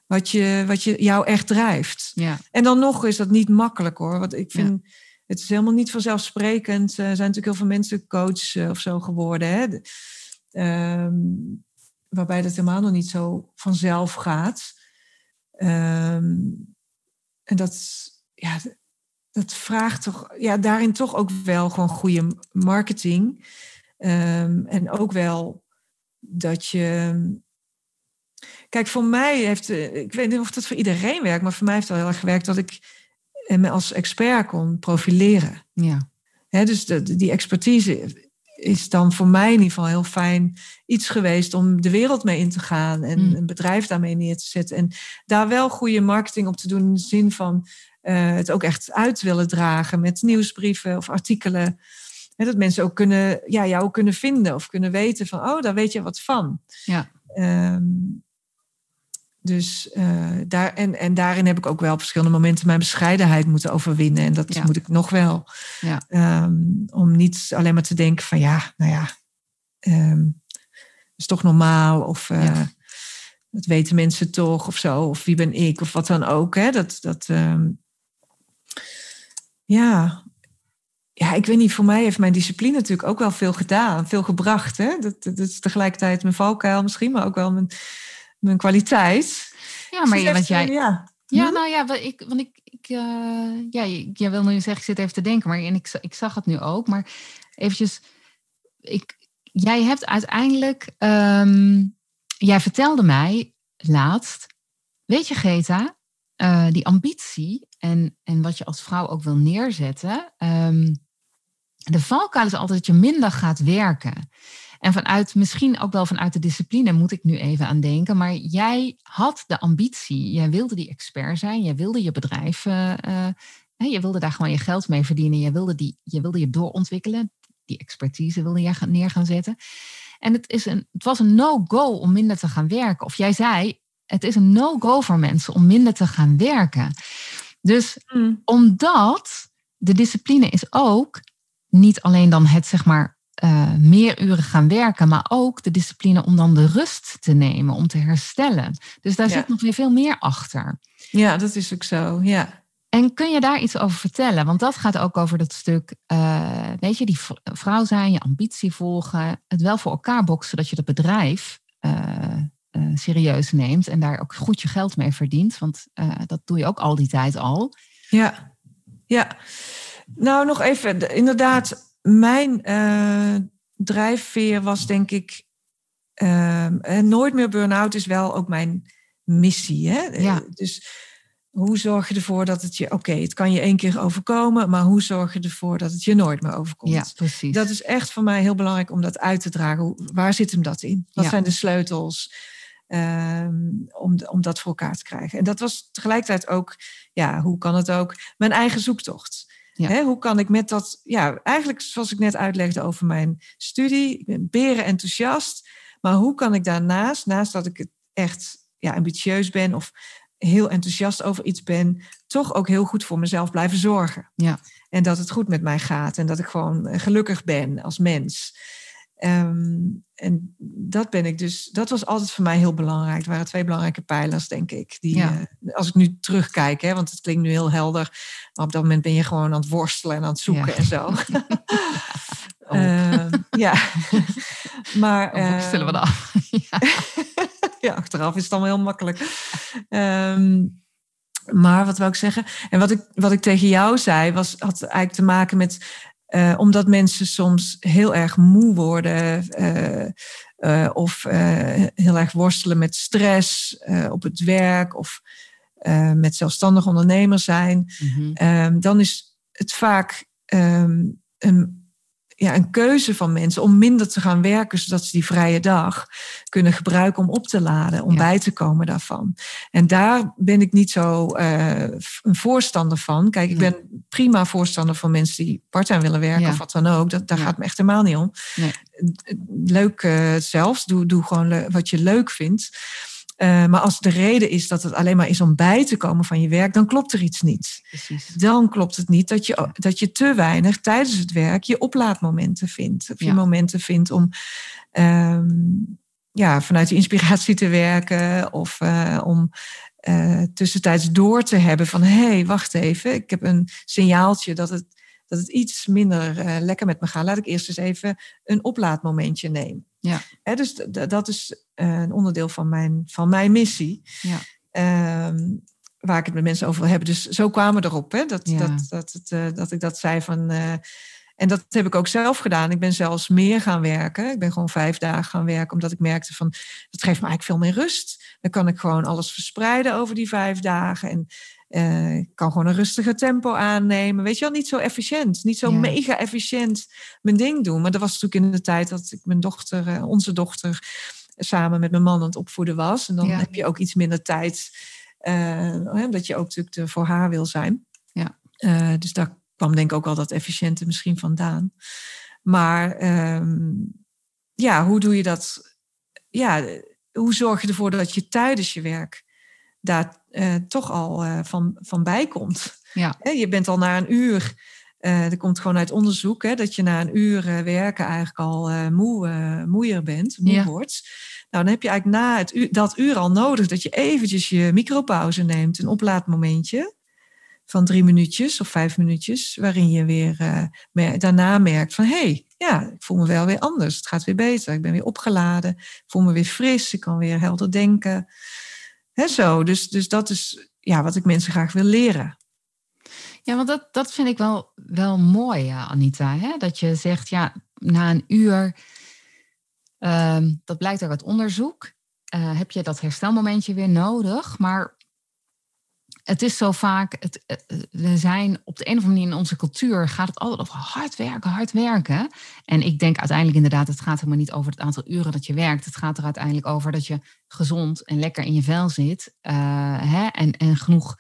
wat, je, wat je, jou echt drijft. Ja. En dan nog is dat niet makkelijk hoor. Want ik vind, het is helemaal niet vanzelfsprekend. Er zijn natuurlijk heel veel mensen coach eh, of zo geworden. Hè? Ehm, waarbij dat helemaal nog niet zo vanzelf gaat. Ehm, en dat, ja, dat vraagt toch, ja, daarin toch ook wel gewoon goede marketing. Ehm, en ook wel dat je. Kijk, voor mij heeft, eh, ik weet niet of dat voor iedereen werkt, maar voor mij heeft het wel heel erg gewerkt dat ik eh, me als expert kon profileren. Ja. Dus de, die expertise is dan voor mij in ieder geval heel fijn iets geweest om de wereld mee in te gaan en Mm. een bedrijf daarmee neer te zetten. En daar wel goede marketing op te doen in de zin van eh, het ook echt uit willen dragen met nieuwsbrieven of artikelen. Hè, dat mensen ook kunnen, ja, jou kunnen vinden of kunnen weten van, oh, daar weet je wat van. Ja. Ehm, dus eh, daar, en, en daarin heb ik ook wel op verschillende momenten mijn bescheidenheid moeten overwinnen. En dat Ja. moet ik nog wel. Ja. Ehm, om niet alleen maar te denken van ja, nou ja, ehm, is toch normaal. Of Ja. dat weten mensen toch of zo. Of wie ben ik of wat dan ook. Hè? Dat, dat, ehm, ja. ja, ik weet niet, voor mij heeft mijn discipline natuurlijk ook wel veel gedaan. Veel gebracht. Hè? Dat, dat is tegelijkertijd mijn valkuil misschien, maar ook wel mijn, mijn kwaliteit. Ja, maar je, want jij, Ja, Ja, Hm? nou ja, ik, want ik, ik eh, ja, jij wil nu zeggen, ik zit even te denken, maar en ik, ik zag het nu ook, maar eventjes, ik, jij hebt uiteindelijk, ehm, jij vertelde mij laatst, weet je Geta, eh, die ambitie en, en wat je als vrouw ook wil neerzetten, ehm, de valkuil is altijd dat je minder gaat werken. En vanuit, misschien ook wel vanuit de discipline moet ik nu even aan denken. Maar jij had de ambitie. Jij wilde die expert zijn. Jij wilde je bedrijf. hè, je wilde daar gewoon je geld mee verdienen. Je wilde, die, je wilde je doorontwikkelen. Die expertise wilde jij neer gaan zetten. En het, is een, het was een no-go om minder te gaan werken. Of jij zei, het is een no-go voor mensen om minder te gaan werken. Dus omdat de discipline is ook niet alleen dan het zeg maar eh, meer uren gaan werken, maar ook de discipline om dan de rust te nemen, om te herstellen. Dus daar Ja. zit nog weer veel meer achter. ja, dat is ook zo. Ja. En kun je daar iets over vertellen? Want dat gaat ook over dat stuk, eh, weet je, die vrouw zijn, je ambitie volgen, het wel voor elkaar boksen, dat je dat bedrijf eh, serieus neemt en daar ook goed je geld mee verdient. Want dat doe je ook al die tijd al. Ja, ja. Nou, nog even. de- Inderdaad, mijn eh, drijfveer was denk ik... ehm, en nooit meer burn-out is wel ook mijn missie. Hè? Ja. Dus hoe zorg je ervoor dat het je... Oké, het kan je één keer overkomen... maar hoe zorg je ervoor dat het je nooit meer overkomt? Ja, precies. Dat is echt voor mij heel belangrijk om dat uit te dragen. Hoe- Waar zit hem dat in? Wat Ja. zijn de sleutels? ehm, om, om dat voor elkaar te krijgen. En dat was tegelijkertijd ook, ja, hoe kan het ook, mijn eigen zoektocht. Hè, hoe kan ik met dat, ja, eigenlijk zoals ik net uitlegde over mijn studie, ik ben beren enthousiast, maar hoe kan ik daarnaast, naast dat ik het echt ja, ambitieus ben of heel enthousiast over iets ben, toch ook heel goed voor mezelf blijven zorgen. Ja. En dat het goed met mij gaat en dat ik gewoon eh, gelukkig ben als mens. Ehm, en dat ben ik dus, dat was altijd voor mij heel belangrijk. Het waren twee belangrijke pijlers, denk ik. Die, ja. uh, als ik nu terugkijk, hè, want het klinkt nu heel helder, maar op dat moment ben je gewoon aan het worstelen en aan het zoeken ja. en zo. oh. uh, ja, maar. Uh, worstelen we af. ja. ja, achteraf is het allemaal heel makkelijk. Um, maar wat wil ik zeggen? En wat ik, wat ik tegen jou zei, was, had eigenlijk te maken met. Uh, omdat mensen soms heel erg moe worden. Uh, uh, of heel erg worstelen met stress op het werk. Of met zelfstandig ondernemer zijn. Mhm. Um, dan is het vaak um, een ja, een keuze van mensen om minder te gaan werken, zodat ze die vrije dag kunnen gebruiken om op te laden, om Ja. bij te komen daarvan. En daar ben ik niet zo eh, een voorstander van. Kijk, ik Nee. ben prima voorstander van mensen die part-time willen werken Ja. of wat dan ook. Dat, daar Ja. gaat me echt helemaal niet om. Nee. Leuk eh, zelfs, doe, doe gewoon wat je leuk vindt. Eh, maar als de reden is dat het alleen maar is om bij te komen van je werk, dan klopt er iets niet Precies. dan klopt het niet dat je, Ja. dat je te weinig tijdens het werk je oplaadmomenten vindt. Of je momenten vindt om ehm, ja, vanuit je inspiratie te werken of eh, om eh, tussentijds door te hebben van hé, hey, wacht even, ik heb een signaaltje dat het, dat het iets minder lekker met me gaat. Laat ik eerst eens even een oplaadmomentje nemen. Ja. Hè, dus dat is een onderdeel van mijn, van mijn missie. Ja. Ehm, waar ik het met mensen over wil hebben. Dus zo kwamen we erop, hè, dat, Ja. dat, dat, het, eh, dat ik dat zei van. eh, en dat heb ik ook zelf gedaan. Ik ben zelfs meer gaan werken. Ik ben gewoon vijf dagen gaan werken, omdat ik merkte van dat geeft me eigenlijk veel meer rust. Dan kan ik gewoon alles verspreiden over die vijf dagen. En eh, ik kan gewoon een rustiger tempo aannemen. Weet je wel, niet zo efficiënt. Niet zo Ja. mega efficiënt mijn ding doen. Maar dat was natuurlijk in de tijd dat ik mijn dochter, eh, onze dochter, samen met mijn man aan het opvoeden was. En dan Ja. heb je ook iets minder tijd. hè, omdat je ook natuurlijk er voor haar wil zijn. Ja. Eh, dus daar kwam denk ik ook al dat efficiënte misschien vandaan. Maar ehm, ja, hoe doe je dat? Ja, hoe zorg je ervoor dat je tijdens je werk daar eh, toch al van, van bij komt? Ja. Je bent al na een uur, eh dat komt gewoon uit onderzoek, hè, dat je na een uur eh, werken eigenlijk al eh, moe, eh, moeier bent, moe Ja. wordt. Nou, dan heb je eigenlijk na het uur, dat uur al nodig dat je eventjes je micropauze neemt, een oplaadmomentje van drie minuutjes of vijf minuutjes, waarin je weer eh, mer- daarna merkt van hé, hey, ja, ik voel me wel weer anders, het gaat weer beter, ik ben weer opgeladen, ik voel me weer fris, ik kan weer helder denken. Hè, zo, dus, dus dat is ja, wat ik mensen graag wil leren. Ja, want dat, dat vind ik wel, wel mooi, Anita. Hè? Dat je zegt, ja, na een uur, ehm, dat blijkt uit onderzoek, eh, heb je dat herstelmomentje weer nodig. Maar het is zo vaak, het, eh, we zijn op de een of andere manier in onze cultuur, gaat het altijd over hard werken, hard werken. En ik denk uiteindelijk inderdaad, het gaat helemaal niet over het aantal uren dat je werkt. Het gaat er uiteindelijk over dat je gezond en lekker in je vel zit. eh, hè? En, en genoeg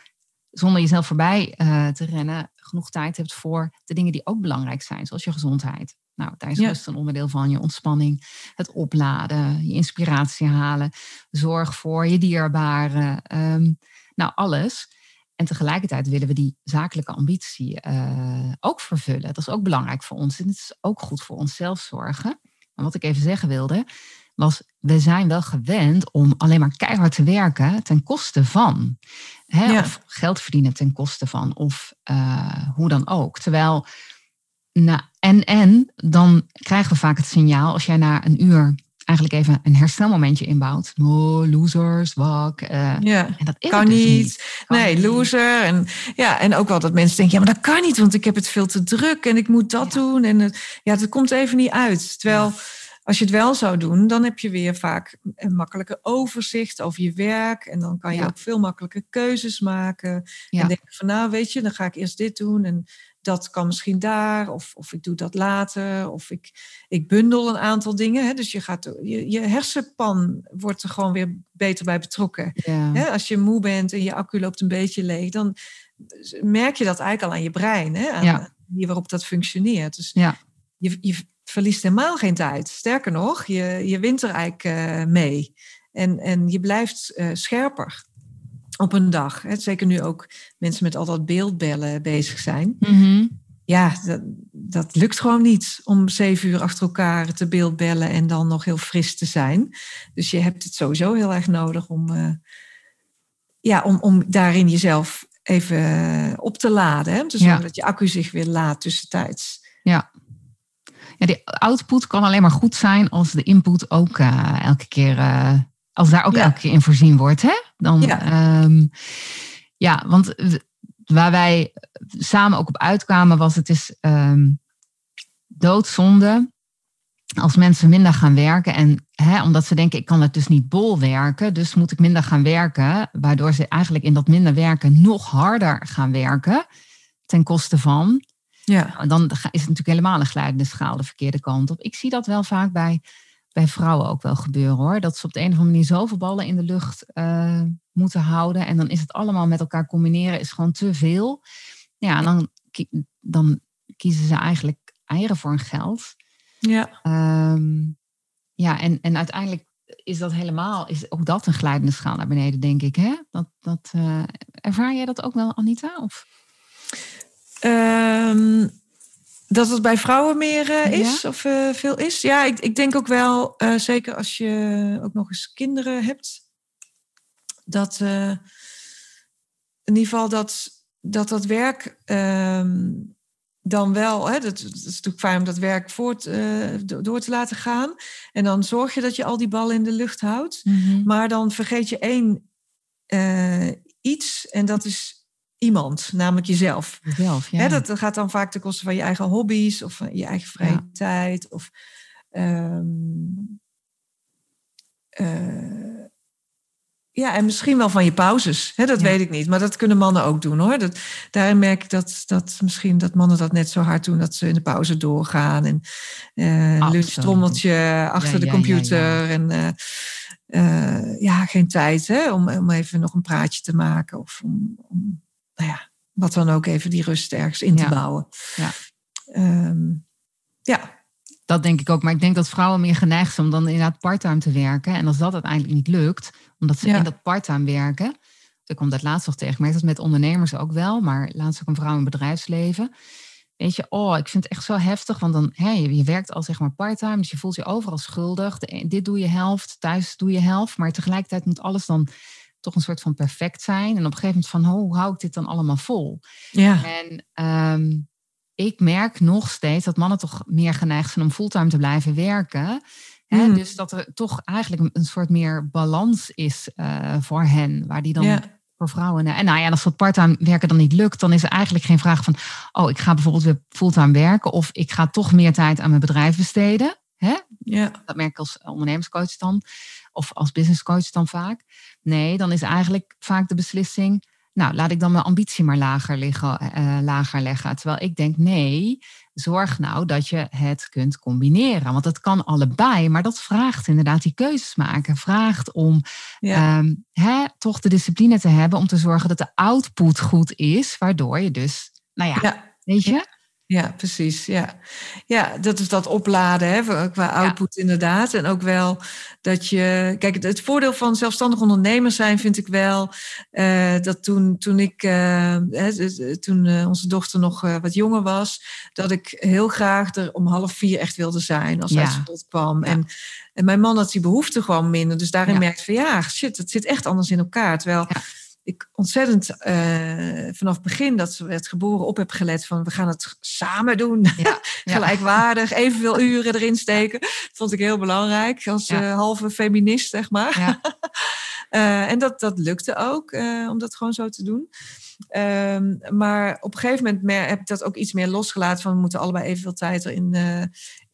zonder jezelf voorbij eh, te rennen, genoeg tijd hebt voor de dingen die ook belangrijk zijn, zoals je gezondheid. Nou, daar is Ja. rust een onderdeel van, je ontspanning, het opladen, je inspiratie halen, zorg voor je dierbaren, ehm, nou alles. En tegelijkertijd willen we die zakelijke ambitie eh, ook vervullen. Dat is ook belangrijk voor ons en het is ook goed voor onszelf zorgen. Maar wat ik even zeggen wilde, was we zijn wel gewend om alleen maar keihard te werken ten koste van. Hè, Ja. Of geld verdienen ten koste van. Of eh, hoe dan ook. Terwijl, nou, en en, dan krijgen we vaak het signaal als jij na een uur eigenlijk even een herstelmomentje inbouwt. Oh, losers, wak. eh, Ja. en dat is Kan dus niet. Kan nee, niet. loser. En, ja, en ook wel dat mensen denken, ja, maar dat kan niet, want ik heb het veel te druk en ik moet dat Ja. doen. En het, ja, het komt even niet uit. Terwijl, als je het wel zou doen, dan heb je weer vaak een makkelijker overzicht over je werk. En dan kan je Ja. ook veel makkelijker keuzes maken. Ja. En denken van, nou, weet je, dan ga ik eerst dit doen. En dat kan misschien daar, of, of ik doe dat later, of ik, ik bundel een aantal dingen. Hè? Dus je, gaat, je, je hersenpan wordt er gewoon weer beter bij betrokken. Hè? Als je moe bent en je accu loopt een beetje leeg, dan merk je dat eigenlijk al aan je brein, hè? aan ja. die waarop dat functioneert. Dus ja. je, je verliest helemaal geen tijd. Sterker nog, je, je wint er eigenlijk uh, mee. En, en je blijft uh, scherper op een dag. Hè? Zeker nu ook mensen met al dat beeldbellen bezig zijn. Mm Ja, dat, dat lukt gewoon niet om zeven uur achter elkaar te beeldbellen en dan nog heel fris te zijn. Dus je hebt het sowieso heel erg nodig om, uh, ja, om, om daarin jezelf even op te laden. Hè? Om te zorgen ja. dat je accu zich weer laat tussentijds. Ja. Ja, de output kan alleen maar goed zijn als de input ook uh, elke keer uh, als daar ook ja. elke keer in voorzien wordt, hè? Dan, ja. Um, ja, want waar wij samen ook op uitkwamen was het is um, doodzonde als mensen minder gaan werken en hè, omdat ze denken ik kan het dus niet bol werken, dus moet ik minder gaan werken, waardoor ze eigenlijk in dat minder werken nog harder gaan werken ten koste van. Ja. Dan is het natuurlijk helemaal een glijdende schaal de verkeerde kant op. Ik zie dat wel vaak bij bij vrouwen ook wel gebeuren hoor. Dat ze op de een of andere manier zoveel ballen in de lucht uh, moeten houden. En dan is het allemaal met elkaar combineren is gewoon te veel. Ja, en dan, dan kiezen ze eigenlijk eieren voor hun geld. Ja. Um, ja, en, en uiteindelijk is dat helemaal, is ook dat een glijdende schaal naar beneden, denk ik. Hè? Dat, dat, uh, ervaar jij dat ook wel, Anita? Of? Um, dat het bij vrouwen meer uh, is of uh, veel is? Ja, ik, ik denk ook wel, uh, zeker als je ook nog eens kinderen hebt, dat in ieder geval dat dat, dat werk ehm, dan wel, hè, dat, dat, is natuurlijk fijn om dat werk voort door te laten gaan. En dan zorg je dat je al die ballen in de lucht houdt. Mm -hmm. Maar dan vergeet je één iets en dat is iemand, namelijk jezelf. Jezelf ja. Hè, dat gaat dan vaak ten koste van je eigen hobby's of van je eigen vrije ja. tijd. Of, um, uh, ja, en misschien wel van je pauzes. Hè, dat ja. weet ik niet. Maar dat kunnen mannen ook doen hoor. Dat, daarin merk ik dat, dat misschien dat mannen dat net zo hard doen dat ze in de pauze doorgaan. En uh, lunchtrommeltje achter de computer. En uh, uh, ja, geen tijd hè, om, om even nog een praatje te maken. Of om, om nou ja, wat dan ook even die rust ergens in te bouwen. Ja. Um, ja. Dat denk ik ook. Maar ik denk dat vrouwen meer geneigd zijn om dan inderdaad parttime te werken. En als dat uiteindelijk niet lukt, omdat ze in dat parttime werken. Ik kom dat laatst nog tegen. Ik merk dat met ondernemers ook wel. Maar laatst ook een vrouw in bedrijfsleven. Weet je, oh, ik vind het echt zo heftig. Want dan, hè, je, je werkt al zeg maar parttime. Dus je voelt je overal schuldig. De, dit doe je helft, thuis doe je helft. Maar tegelijkertijd moet alles dan toch een soort van perfect zijn. En op een gegeven moment van, oh, hoe hou ik dit dan allemaal vol? Ja. En um, ik merk nog steeds dat mannen toch meer geneigd zijn om fulltime te blijven werken. Hè? Mm. Dus dat er toch eigenlijk een soort meer balans is uh, voor hen, waar die dan ja. voor vrouwen. En nou ja, als dat parttime werken dan niet lukt, dan is er eigenlijk geen vraag van, oh, ik ga bijvoorbeeld weer fulltime werken of ik ga toch meer tijd aan mijn bedrijf besteden. Hè? Ja. Dat merk ik als ondernemerscoach dan, of als businesscoach dan vaak. Nee, dan is eigenlijk vaak de beslissing, nou, laat ik dan mijn ambitie maar lager, liggen, uh, lager leggen. Terwijl ik denk, nee, zorg nou dat je het kunt combineren. Want het kan allebei, maar dat vraagt inderdaad die keuzes maken. Vraagt om ja. um, hè, toch de discipline te hebben om te zorgen dat de output goed is, waardoor je dus, nou ja, ja. weet je... Ja, precies. Ja, ja dat is dat opladen hè, qua output ja. inderdaad. En ook wel dat je. Kijk, het, het, voordeel van zelfstandig ondernemer zijn vind ik wel. Uh, dat toen, toen ik. Uh, hè, toen uh, onze dochter nog wat jonger was. Dat ik heel graag er om half vier echt wilde zijn als ja. hij school kwam. Ja. En, en mijn man had die behoefte gewoon minder. Dus daarin merkte van ja, shit, het zit echt anders in elkaar. Terwijl ik ontzettend uh, vanaf het begin dat ze werd geboren op heb gelet van we gaan het samen doen. Ja, Gelijkwaardig, evenveel uren erin steken. Dat vond ik heel belangrijk als uh, halve feminist, zeg maar. Ja. uh, en dat, dat lukte ook, om dat gewoon zo te doen. Um, maar op een gegeven moment meer, heb ik dat ook iets meer losgelaten van we moeten allebei evenveel tijd erin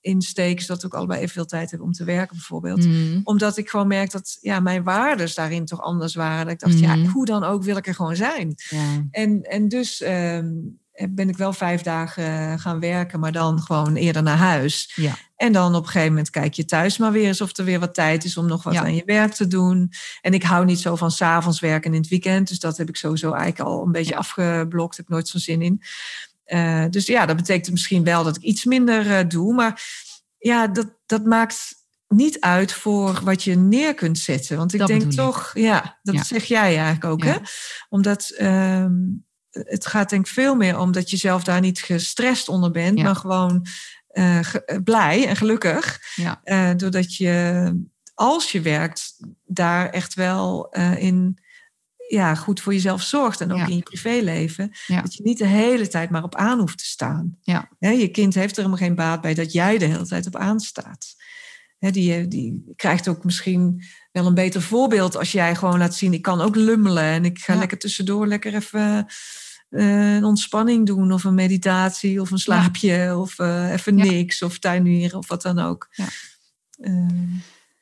insteek, zodat we ook allebei evenveel tijd hebben om te werken, bijvoorbeeld. Mm. Omdat ik gewoon merk dat ja, mijn waarden daarin toch anders waren. Dat ik dacht, mm. ja, hoe dan ook wil ik er gewoon zijn. Ja. En, en dus um, ben ik wel vijf dagen gaan werken, maar dan gewoon eerder naar huis. Ja. En dan op een gegeven moment kijk je thuis maar weer eens of er weer wat tijd is om nog wat aan je werk te doen. En ik hou niet zo van s'avonds werken in het weekend. Dus dat heb ik sowieso eigenlijk al een beetje afgeblokt. Heb nooit zo'n zin in. Uh, dus ja, dat betekent misschien wel dat ik iets minder uh, doe. Maar ja, dat, dat maakt niet uit voor wat je neer kunt zetten. Want ik Dat denk ik. toch, ja, dat Ja. zeg jij eigenlijk ook, Ja. hè? Omdat ehm, het gaat denk ik veel meer om dat je zelf daar niet gestrest onder bent, Ja. maar gewoon eh, ge- eh, blij en gelukkig. Ja. Eh, doordat je, als je werkt, daar echt wel eh, in ja, goed voor jezelf zorgt. En ook Ja. in je privéleven. Ja. Dat je niet de hele tijd maar op aan hoeft te staan. Ja. Je kind heeft er helemaal geen baat bij dat jij de hele tijd op aanstaat. Hè, die, die krijgt ook misschien wel een beter voorbeeld als jij gewoon laat zien: ik kan ook lummelen en ik ga lekker tussendoor lekker even eh, een ontspanning doen, of een meditatie, of een slaapje, of eh, even niks, of tuinieren, of wat dan ook. Ja. Eh,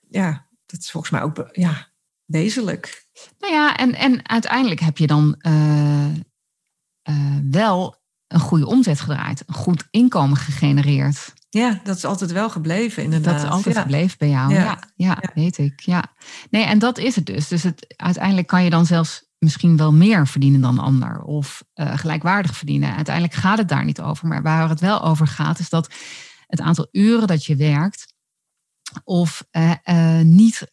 ja, dat is volgens mij ook ja, wezenlijk. Nou ja, en, en uiteindelijk heb je dan eh, eh, wel een goede omzet gedraaid, een goed inkomen gegenereerd. Ja, dat is altijd wel gebleven, inderdaad. Dat is altijd ja. gebleven bij jou. Ja. Ja, ja, Ja. weet ik. Ja. Nee, en dat is het dus. Dus het, uiteindelijk kan je dan zelfs misschien wel meer verdienen dan een ander. Of eh, gelijkwaardig verdienen. Uiteindelijk gaat het daar niet over. Maar waar het wel over gaat, is dat het aantal uren dat je werkt, of niet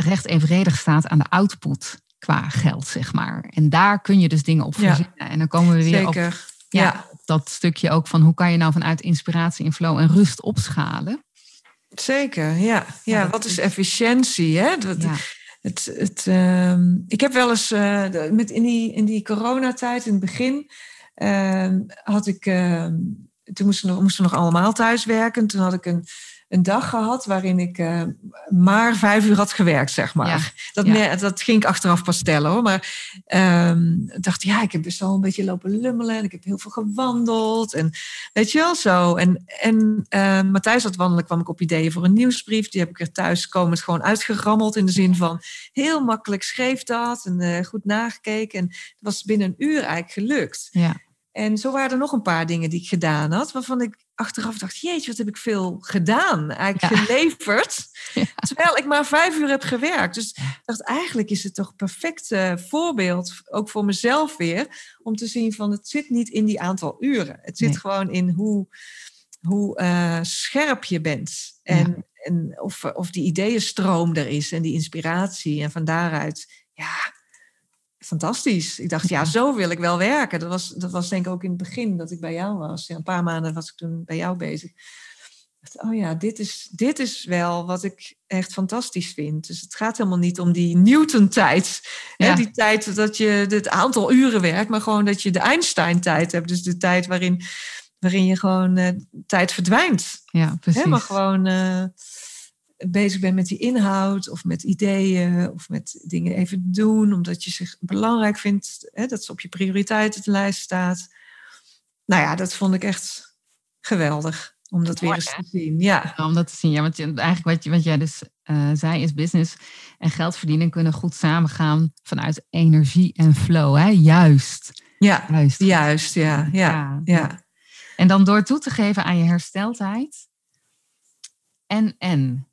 recht evenredig staat aan de output qua geld, zeg maar. En daar kun je dus dingen op Ja. verzinnen. En dan komen we weer op Zeker. ja, Ja. dat stukje ook van hoe kan je nou vanuit inspiratie en flow en rust opschalen. Zeker, ja. ja, wat is efficiëntie? Hè? Dat, het, het, ehm, ik heb wel eens eh, met in, die, in die coronatijd, in het begin, ehm, had ik. ehm, toen moesten we, nog, moesten we nog allemaal thuis werken. Toen had ik een, een dag gehad waarin ik eh, maar vijf uur had gewerkt, zeg maar. Ja, Dat, ja. dat ging ik achteraf pas stellen hoor. Maar ik dacht, ja, ik heb best wel een beetje lopen lummelen. En ik heb heel veel gewandeld. En weet je wel zo. En, en eh, Matthijs had wandelen, kwam ik op ideeën voor een nieuwsbrief. Die heb ik er thuis komend gewoon uitgerammeld. In de zin van heel makkelijk schreef dat. En eh, goed nagekeken. En het was binnen een uur eigenlijk gelukt. Ja, En zo waren er nog een paar dingen die ik gedaan had. Waarvan ik achteraf dacht, jeetje, wat heb ik veel gedaan. Eigenlijk Ja. geleverd. Ja. Terwijl ik maar vijf uur heb gewerkt. Dus ik dacht, eigenlijk is het toch een perfect eh, voorbeeld. Ook voor mezelf weer. Om te zien van, het zit niet in die aantal uren. Het zit Nee. gewoon in hoe, hoe eh, scherp je bent. En, en of, of die ideeënstroom er is. En die inspiratie. En van daaruit, ja fantastisch. Ik dacht, ja, zo wil ik wel werken. Dat was, dat was denk ik ook in het begin dat ik bij jou was. Ja, een paar maanden was ik toen bij jou bezig. Ik dacht, oh ja, dit is, dit is wel wat ik echt fantastisch vind. Dus het gaat helemaal niet om die Newton-tijd. Ja. die tijd dat je het aantal uren werkt, maar gewoon dat je de Einstein-tijd hebt. Dus de tijd waarin, waarin je gewoon eh, tijd verdwijnt. ja precies. Hè, maar gewoon eh, bezig bent met die inhoud of met ideeën of met dingen even doen, omdat je zich belangrijk vindt hè, dat ze op je prioriteitenlijst staat. Nou ja, dat vond ik echt geweldig om dat weer eens hè? te zien. Ja, om dat te zien. Ja, want eigenlijk wat, je, wat jij dus eh, zei is business en geld verdienen kunnen goed samengaan vanuit energie en flow. Hè? Juist. ja, Juist. juist, ja, ja, ja. En dan door toe te geven aan je hersteltijd. En, en,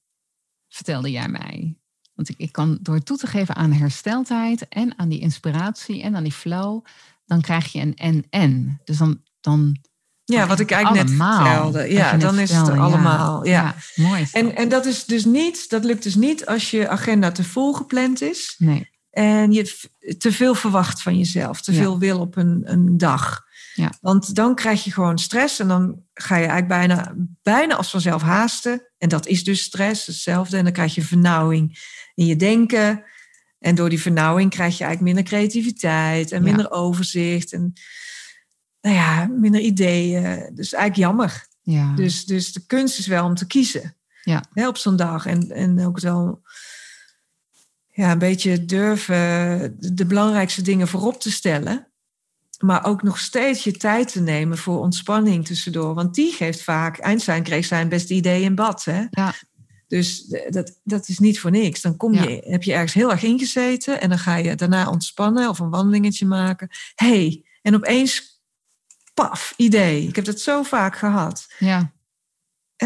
vertelde jij mij. Want ik, ik kan door toe te geven aan hersteltijd en aan die inspiratie en aan die flow, dan krijg je een en-en. Dus dan, dan Ja, wat ik eigenlijk net allemaal, vertelde. wat Ja, net dan is het vertelde, ja. allemaal. Ja. mooi. En, en dat is dus niet, dat lukt dus niet als je agenda te vol gepland is. nee, en je te veel verwacht van jezelf, te Ja. veel wil op een, een dag. Ja. Want dan krijg je gewoon stress en dan ga je eigenlijk bijna, bijna als vanzelf haasten. En dat is dus stress, hetzelfde. En dan krijg je vernauwing in je denken. En door die vernauwing krijg je eigenlijk minder creativiteit en Ja. minder overzicht. En nou ja, minder ideeën. Dus eigenlijk jammer. ja. Dus, dus de kunst is wel om te kiezen Ja. hè, op zo'n dag. En, en ook wel ja, een beetje durven de belangrijkste dingen voorop te stellen. Maar ook nog steeds je tijd te nemen voor ontspanning tussendoor. Want die geeft vaak, Einstein kreeg zijn beste idee in bad. Hè? Ja. Dus dat, dat is niet voor niks. Dan kom je, heb je ergens heel erg ingezeten en dan ga je daarna ontspannen of een wandelingetje maken. hey, En opeens, paf, idee. Ik heb dat zo vaak gehad. Ja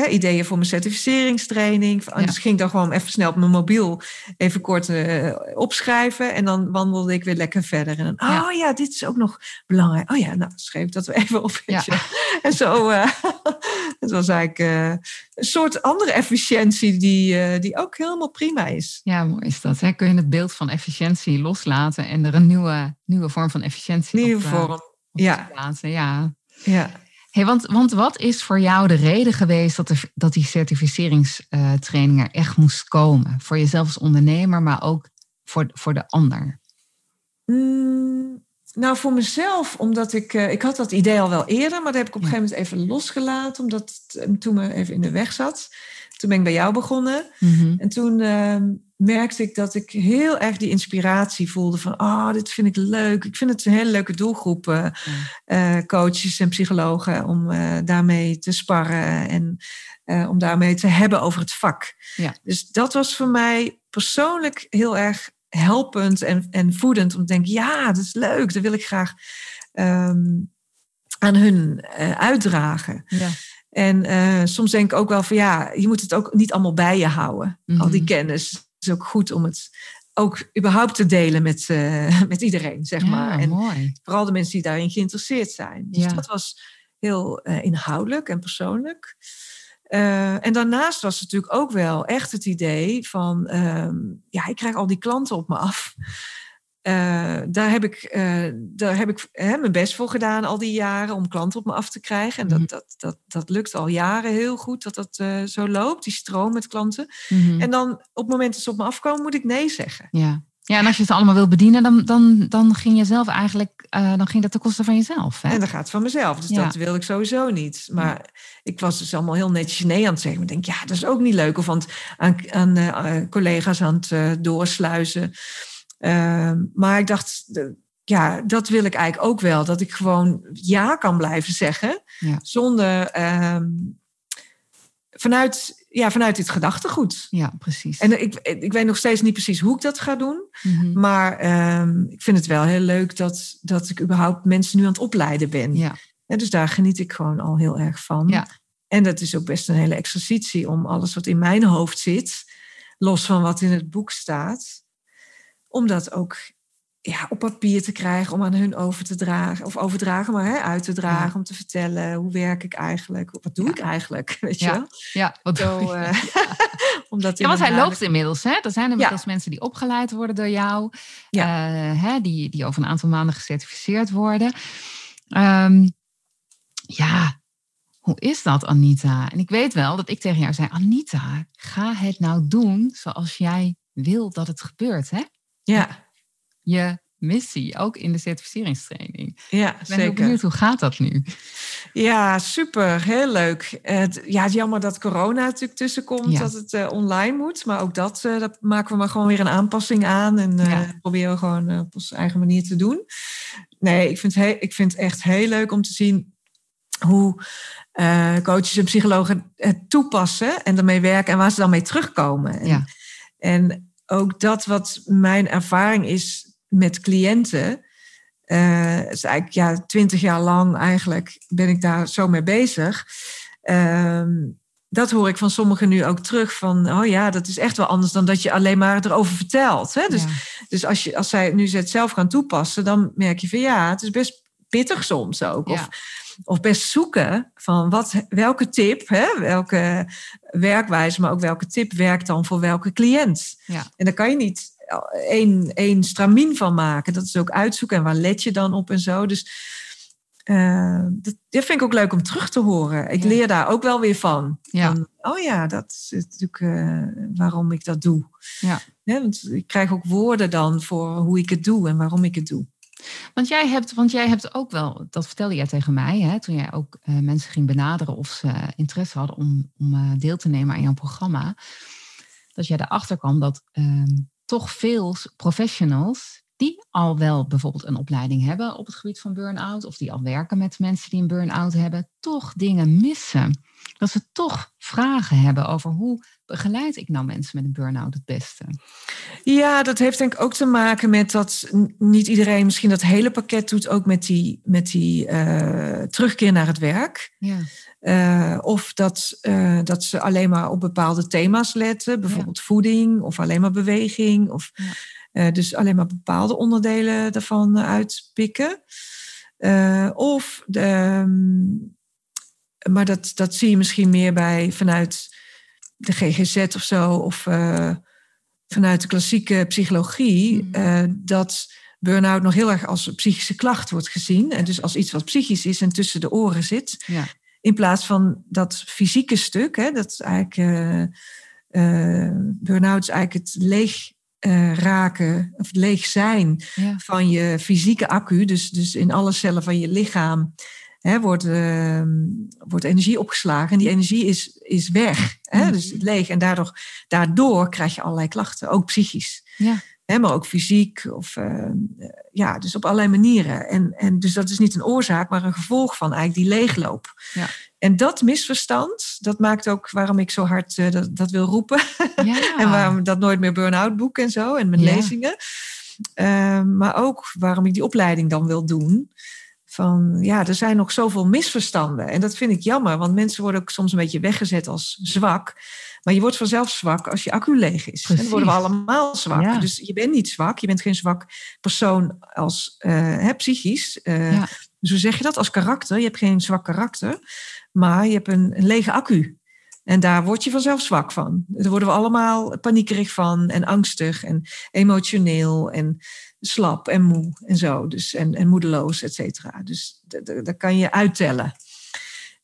ideeën voor mijn certificeringstraining. Anders ging ik dan gewoon even snel op mijn mobiel even kort uh, opschrijven. En dan wandelde ik weer lekker verder. En dan, oh ja, dit is ook nog belangrijk. Oh ja, nou schreef dat we even op. Ja. En zo, uh, het was eigenlijk uh, een soort andere efficiëntie die, die ook helemaal prima is. Ja, mooi is dat. Hè? Kun je het beeld van efficiëntie loslaten en er een nieuwe, nieuwe vorm van efficiëntie nieuwe op, vorm. ja. plaatsen. Ja. Ja. Hey, want, want wat is voor jou de reden geweest dat, er, dat die certificeringstraining er echt moest komen? Voor jezelf als ondernemer, maar ook voor, voor de ander? Mm, nou, voor mezelf, omdat ik... Uh, ik had dat idee al wel eerder, maar dat heb ik op een gegeven moment even losgelaten. Omdat het toen me even in de weg zat. Toen ben ik bij jou begonnen. Mhm. En toen ehm, merkte ik dat ik heel erg die inspiratie voelde van, oh, dit vind ik leuk. Ik vind het een hele leuke doelgroep, uh, coaches en psychologen, om uh, daarmee te sparren en om daarmee te hebben over het vak. Ja. Dus dat was voor mij persoonlijk heel erg helpend en, en voedend om te denken, ja, dat is leuk, dat wil ik graag um, aan hun uitdragen. Ja. En soms denk ik ook wel van ja, je moet het ook niet allemaal bij je houden. Al die mhm. kennis is ook goed om het ook überhaupt te delen met, uh, met iedereen, zeg maar. en mooi. vooral de mensen die daarin geïnteresseerd zijn. Dus dat was heel uh, inhoudelijk en persoonlijk. En daarnaast was het natuurlijk ook wel echt het idee van, ehm, ja, ik krijg al die klanten op me af. Uh, daar heb ik, uh, daar heb ik hè, mijn best voor gedaan al die jaren om klanten op me af te krijgen. En dat, mm dat, dat, dat lukt al jaren heel goed dat dat uh, zo loopt, die stroom met klanten. Mm -hmm. En dan op het moment dat ze op me afkomen, moet ik nee zeggen. Ja, ja en als je het allemaal wil bedienen, dan, dan, dan ging je zelf eigenlijk, dan ging dat ten koste van jezelf. Hè? En dan gaat van mezelf. Dus ja. dat wil ik sowieso niet. Maar ik was dus allemaal heel netjes nee aan het zeggen. Ik denk, ja, dat is ook niet leuk. Of aan, aan, aan collega's aan het doorsluizen. Ehm, maar ik dacht, ja, dat wil ik eigenlijk ook wel. Dat ik gewoon ja kan blijven zeggen. Zonder ehm, vanuit, ja, vanuit dit gedachtegoed. Ja, precies. En ik, ik weet nog steeds niet precies hoe ik dat ga doen. Mhm. Maar ehm, ik vind het wel heel leuk dat, dat ik überhaupt mensen nu aan het opleiden ben. Ja. En dus daar geniet ik gewoon al heel erg van. Ja. En dat is ook best een hele exercitie om alles wat in mijn hoofd zit, los van wat in het boek staat, om dat ook ja, op papier te krijgen, om aan hun over te dragen, of overdragen, maar hè, uit te dragen, om te vertellen hoe werk ik eigenlijk, wat doe ik eigenlijk, weet je wel? Ja, wat Zo, doe uh, omdat ja, want hij loopt inmiddels, hè? Er zijn inmiddels mensen die opgeleid worden door jou, ja. Uh, hè, die, die over een aantal maanden gecertificeerd worden. Um, ja, hoe is dat, Anita? En ik weet wel dat ik tegen jou zei, Anita, ga het nou doen zoals jij wil dat het gebeurt, hè? Ja. Je missie, ook in de certificeringstraining. Ja, ik ben zeker. benieuwd, hoe gaat dat nu? Ja, super. Heel leuk. Ja, het jammer dat corona natuurlijk tussenkomt, dat het uh, online moet. Maar ook dat, uh, dat maken we maar gewoon weer een aanpassing aan. En ja. proberen we gewoon op onze eigen manier te doen. Nee, ik vind, ik vind het echt heel leuk om te zien hoe coaches en psychologen het toepassen en ermee werken en waar ze dan mee terugkomen. En, ja. en ook dat wat mijn ervaring is met cliënten. Uh, is eigenlijk ja, twintig jaar lang eigenlijk ben ik daar zo mee bezig. Uh, dat hoor ik van sommigen nu ook terug van, oh ja, dat is echt wel anders dan dat je alleen maar erover vertelt. Hè? Dus, dus als, je, als zij nu het zelf gaan toepassen, dan merk je van ja, het is best pittig soms ook. Of, of best zoeken van wat, welke tip, hè, welke werkwijze, maar ook welke tip werkt dan voor welke cliënt. Ja. En daar kan je niet één, één stramien van maken. Dat is ook uitzoeken en waar let je dan op en zo. Dus uh, dat, vind ik ook leuk om terug te horen. Ik leer daar ook wel weer van. Ja. van oh ja, dat is natuurlijk uh, waarom ik dat doe. Ja. want ik krijg ook woorden dan voor hoe ik het doe en waarom ik het doe. Want jij hebt, want jij hebt ook wel, dat vertelde jij tegen mij, hè, toen jij ook uh, mensen ging benaderen of ze interesse hadden om, om uh, deel te nemen aan jouw programma, dat jij erachter kwam dat uh, toch veel professionals die al wel bijvoorbeeld een opleiding hebben op het gebied van burn-out, of die al werken met mensen die een burn-out hebben, toch dingen missen. Dat ze toch vragen hebben over hoe begeleid ik nou mensen met een burn-out het beste? Ja, dat heeft denk ik ook te maken met dat niet iedereen misschien dat hele pakket doet, ook met die, met die uh, terugkeer naar het werk. Ja. Uh, of dat, uh, dat ze alleen maar op bepaalde thema's letten, bijvoorbeeld voeding of alleen maar beweging. Of, ja. dus alleen maar bepaalde onderdelen daarvan uitpikken. of de, um, maar dat, dat zie je misschien meer bij vanuit de GGZ of zo, of uh, vanuit de klassieke psychologie, mm. uh, dat burn-out nog heel erg als psychische klacht wordt gezien. En dus als iets wat psychisch is en tussen de oren zit. Ja. In plaats van dat fysieke stuk, hè, dat is eigenlijk. Uh, burn-out is eigenlijk het leeg raken, of leeg zijn ja. van je fysieke accu. Dus, dus in alle cellen van je lichaam hè, wordt, uh, wordt energie opgeslagen. En die energie is, is weg, hè, mhm. dus leeg. En daardoor, daardoor krijg je allerlei klachten, ook psychisch. Ja. Hè, maar ook fysiek. Of, uh, ja, dus op allerlei manieren. En, en dus dat is niet een oorzaak, maar een gevolg van eigenlijk die leegloop. Ja. En dat misverstand, dat maakt ook waarom ik zo hard uh, dat, dat, wil roepen. Ja. en waarom dat nooit meer burn-out boek en zo en mijn lezingen. Uh, maar ook waarom ik die opleiding dan wil doen van ja, er zijn nog zoveel misverstanden. En dat vind ik jammer, want mensen worden ook soms een beetje weggezet als zwak. Maar je wordt vanzelf zwak als je accu leeg is. En dan worden we allemaal zwak. Dus je bent niet zwak, je bent geen zwak persoon als uh, psychisch. Uh, Dus hoe zeg je dat? Als karakter. Je hebt geen zwak karakter, maar je hebt een, een lege accu. En daar word je vanzelf zwak van. Daar worden we allemaal paniekerig van en angstig en emotioneel en slap en moe en zo. Dus, en, en moedeloos, et cetera. Dus dat kan je uittellen.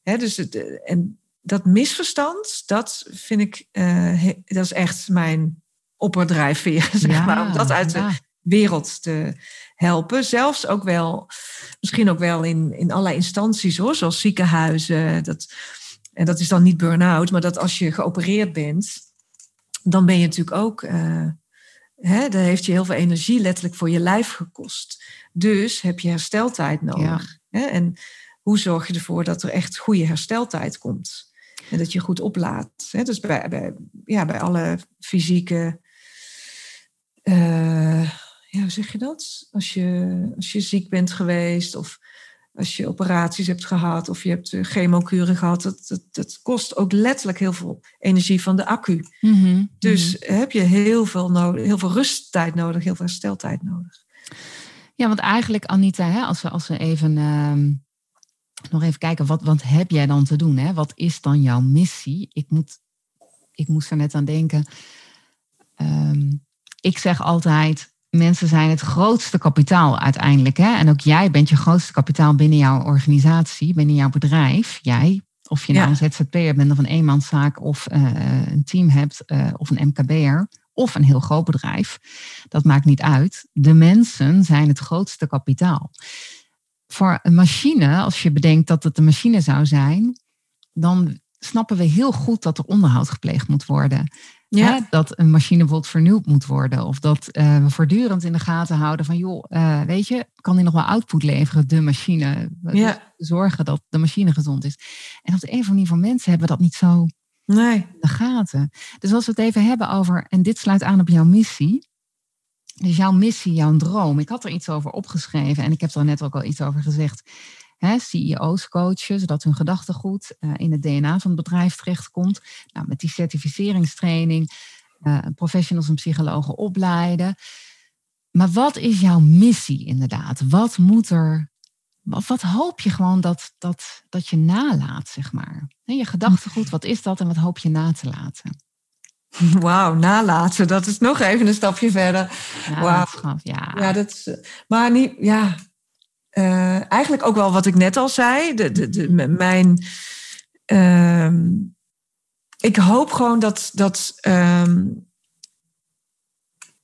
dus het, en dat misverstand, dat vind ik, uh, dat is echt mijn opperdrijfveer, zeg maar. Om dat uit de wereld te helpen. Zelfs ook wel, misschien ook wel in, in allerlei instanties hoor, zoals ziekenhuizen. Dat, en dat is dan niet burn-out, maar dat als je geopereerd bent, dan ben je natuurlijk ook. Uh, hè, dat heeft je heel veel energie letterlijk voor je lijf gekost. Dus heb je hersteltijd nodig. Hè? En hoe zorg je ervoor dat er echt goede hersteltijd komt? En dat je goed oplaadt. Hè? Dus bij, bij, ja, bij alle fysieke. Uh, ja, hoe zeg je dat? Als je, als je ziek bent geweest of als je operaties hebt gehad of je hebt uh, chemokuren gehad, dat, dat, dat, kost ook letterlijk heel veel energie van de accu. Mhm, dus mhm. heb je heel veel, nodig, heel veel rusttijd nodig, heel veel hersteltijd nodig. Ja, want eigenlijk, Anita, hè, als, we, als we even uh, nog even kijken, wat, wat heb jij dan te doen? Hè? Wat is dan jouw missie? Ik, moet, ik moest er net aan denken. Um, ik zeg altijd, mensen zijn het grootste kapitaal uiteindelijk. Hè? En ook jij bent je grootste kapitaal binnen jouw organisatie, binnen jouw bedrijf. Jij, of je nou een ZZP'er bent of een eenmanszaak of uh, een team hebt uh, of een MKB'er of een heel groot bedrijf. Dat maakt niet uit. De mensen zijn het grootste kapitaal. Voor een machine, als je bedenkt dat het een machine zou zijn, dan snappen we heel goed dat er onderhoud gepleegd moet worden. Ja. dat een machine bijvoorbeeld vernieuwd moet worden. Of dat uh, we voortdurend in de gaten houden van, joh, uh, weet je, kan die nog wel output leveren, de machine? Ja. Zorgen dat de machine gezond is. En op de een of andere manier voor mensen hebben we dat niet zo nee. in de gaten. Dus als we het even hebben over, en dit sluit aan op jouw missie. Dus jouw missie, jouw droom. Ik had er iets over opgeschreven en ik heb er net ook al iets over gezegd. CEO's coachen, zodat hun gedachtegoed uh, in het DNA van het bedrijf terechtkomt. Nou, met die certificeringstraining, uh, professionals en psychologen opleiden. Maar wat is jouw missie inderdaad? Wat moet er wat, wat, hoop je gewoon dat, dat, dat je nalaat, zeg maar? Je gedachtegoed, wat is dat en wat hoop je na te laten? Wauw, nalaten, dat is nog even een stapje verder. Wow. Ja, ja dat is, maar niet, ja, uh, eigenlijk ook wel wat ik net al zei. De, de, de, mijn, uh, ik hoop gewoon dat. dat um,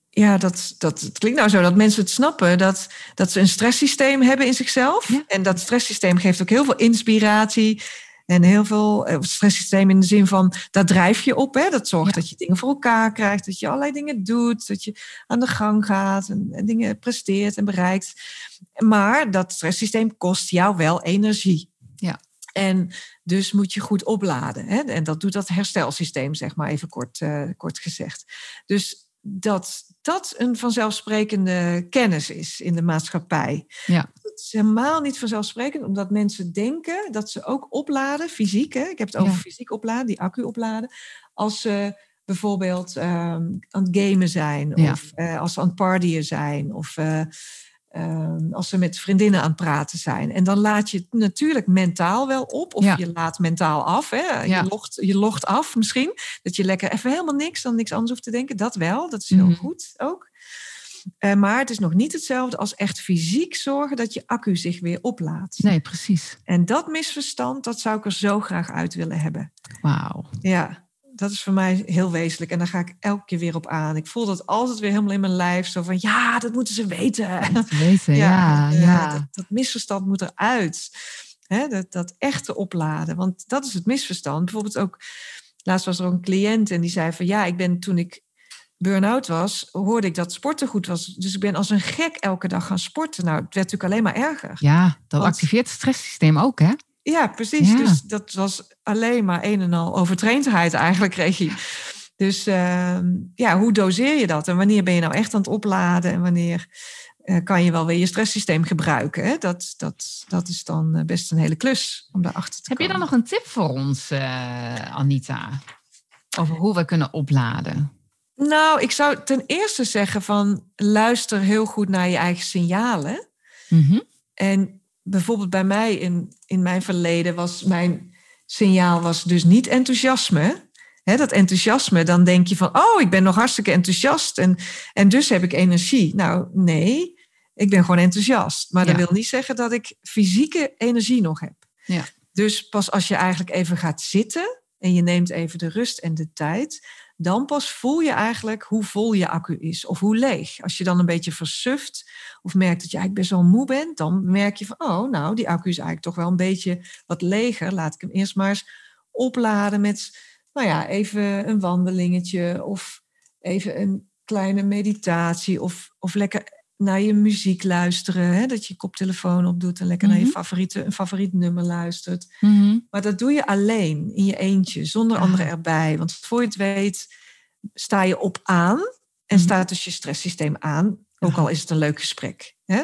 ja, dat, dat, het klinkt nou zo dat mensen het snappen dat, dat ze een stresssysteem hebben in zichzelf. Ja. En dat stresssysteem geeft ook heel veel inspiratie. En heel veel eh, stresssysteem in de zin van, daar drijf je op. Hè? Dat zorgt dat je dingen voor elkaar krijgt, dat je allerlei dingen doet, dat je aan de gang gaat en, en dingen presteert en bereikt. Maar dat stresssysteem kost jou wel energie. Ja. En dus moet je goed opladen. Hè? En dat doet dat herstelsysteem, zeg maar even kort, uh, kort gezegd. Dus dat dat een vanzelfsprekende kennis is in de maatschappij. Ja. Het is helemaal niet vanzelfsprekend, omdat mensen denken dat ze ook opladen, fysiek. Hè? Ik heb het over fysiek opladen, die accu opladen. Als ze bijvoorbeeld ehm, aan het gamen zijn, of uh, als ze aan het partyen zijn, of uh, Ehm, als ze met vriendinnen aan het praten zijn. En dan laat je het natuurlijk mentaal wel op. Of je laat mentaal af. Hè? Je, logt, je logt af misschien. Dat je lekker even helemaal niks, dan niks anders hoeft te denken. Dat wel, dat is heel mhm. goed ook. Uh, maar het is nog niet hetzelfde als echt fysiek zorgen dat je accu zich weer oplaadt. Nee, precies. En dat misverstand, dat zou ik er zo graag uit willen hebben. Wauw. Ja dat is voor mij heel wezenlijk. En daar ga ik elke keer weer op aan. Ik voel dat altijd weer helemaal in mijn lijf. Zo van, ja, dat moeten ze weten. weten, ja. ja, Dat, dat, misverstand moet eruit. Hè, dat, dat echte opladen. Want dat is het misverstand. Bijvoorbeeld ook, laatst was er een cliënt en die zei van... Ja, ik ben toen ik burn-out was, hoorde ik dat sporten goed was. Dus ik ben als een gek elke dag gaan sporten. Nou, het werd natuurlijk alleen maar erger. Ja, dat activeert het stresssysteem ook, hè? Ja, precies. Dus dat was alleen maar een en al overtraindheid eigenlijk kreeg je. Dus ehm, ja, hoe doseer je dat? En wanneer ben je nou echt aan het opladen? En wanneer uh, kan je wel weer je stresssysteem gebruiken? Hè? Dat, dat, dat is dan eh, best een hele klus om daarachter te Heb je dan nog een tip voor ons, uh, Anita? Over hoe we kunnen opladen? Nou, ik zou ten eerste zeggen van luister heel goed naar je eigen signalen. Mm En bijvoorbeeld bij mij in, in mijn verleden was mijn signaal was dus niet enthousiasme. dat enthousiasme, dan denk je van, oh, ik ben nog hartstikke enthousiast en, en dus heb ik energie. Nou, nee, ik ben gewoon enthousiast. Maar dat wil niet zeggen dat ik fysieke energie nog heb. Ja. Dus pas als je eigenlijk even gaat zitten en je neemt even de rust en de tijd, dan pas voel je eigenlijk hoe vol je accu is of hoe leeg. Als je dan een beetje versuft of merkt dat je eigenlijk best wel moe bent, dan merk je van, oh, nou, die accu is eigenlijk toch wel een beetje wat leger. Laat ik hem eerst maar eens opladen met, nou ja, even een wandelingetje of even een kleine meditatie of, of lekker naar je muziek luisteren. Hè? Dat je je koptelefoon opdoet en lekker naar je mhm. favoriete, een favoriet nummer luistert. Mhm. Maar dat doe je alleen, in je eentje, zonder anderen erbij. Want voor je het weet, sta je op aan en mhm. staat dus je stresssysteem aan. Ook al is het een leuk gesprek. Hè?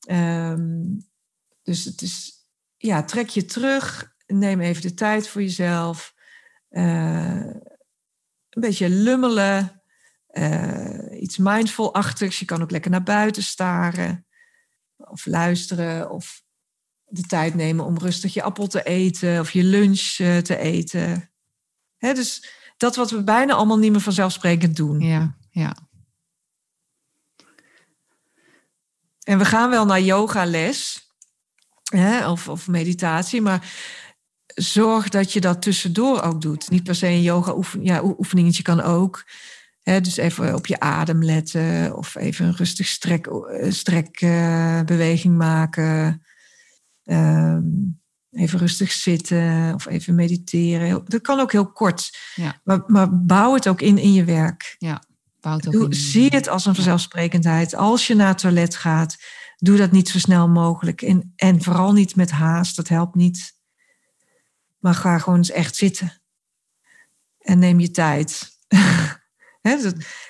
Ehm, dus het is, ja, trek je terug, neem even de tijd voor jezelf. Uh, een beetje lummelen, uh, iets mindful-achtigs. Je kan ook lekker naar buiten staren of luisteren of de tijd nemen om rustig je appel te eten of je lunch uh, te eten. Hè, dus dat wat we bijna allemaal niet meer vanzelfsprekend doen. Ja, ja. En we gaan wel naar yogales hè, of, of meditatie, maar zorg dat je dat tussendoor ook doet. Niet per se een yoga oefen, ja, oefeningetje kan ook. Dus even op je adem letten of even een rustig strek, strekbeweging uh, maken. Um, even rustig zitten of even mediteren. Dat kan ook heel kort. Ja. Maar, maar bouw het ook in in je werk. Ja. Doe, zie het als een vanzelfsprekendheid. Als je naar het toilet gaat, doe dat niet zo snel mogelijk. En, en vooral niet met haast, dat helpt niet. Maar ga gewoon eens echt zitten. En neem je tijd.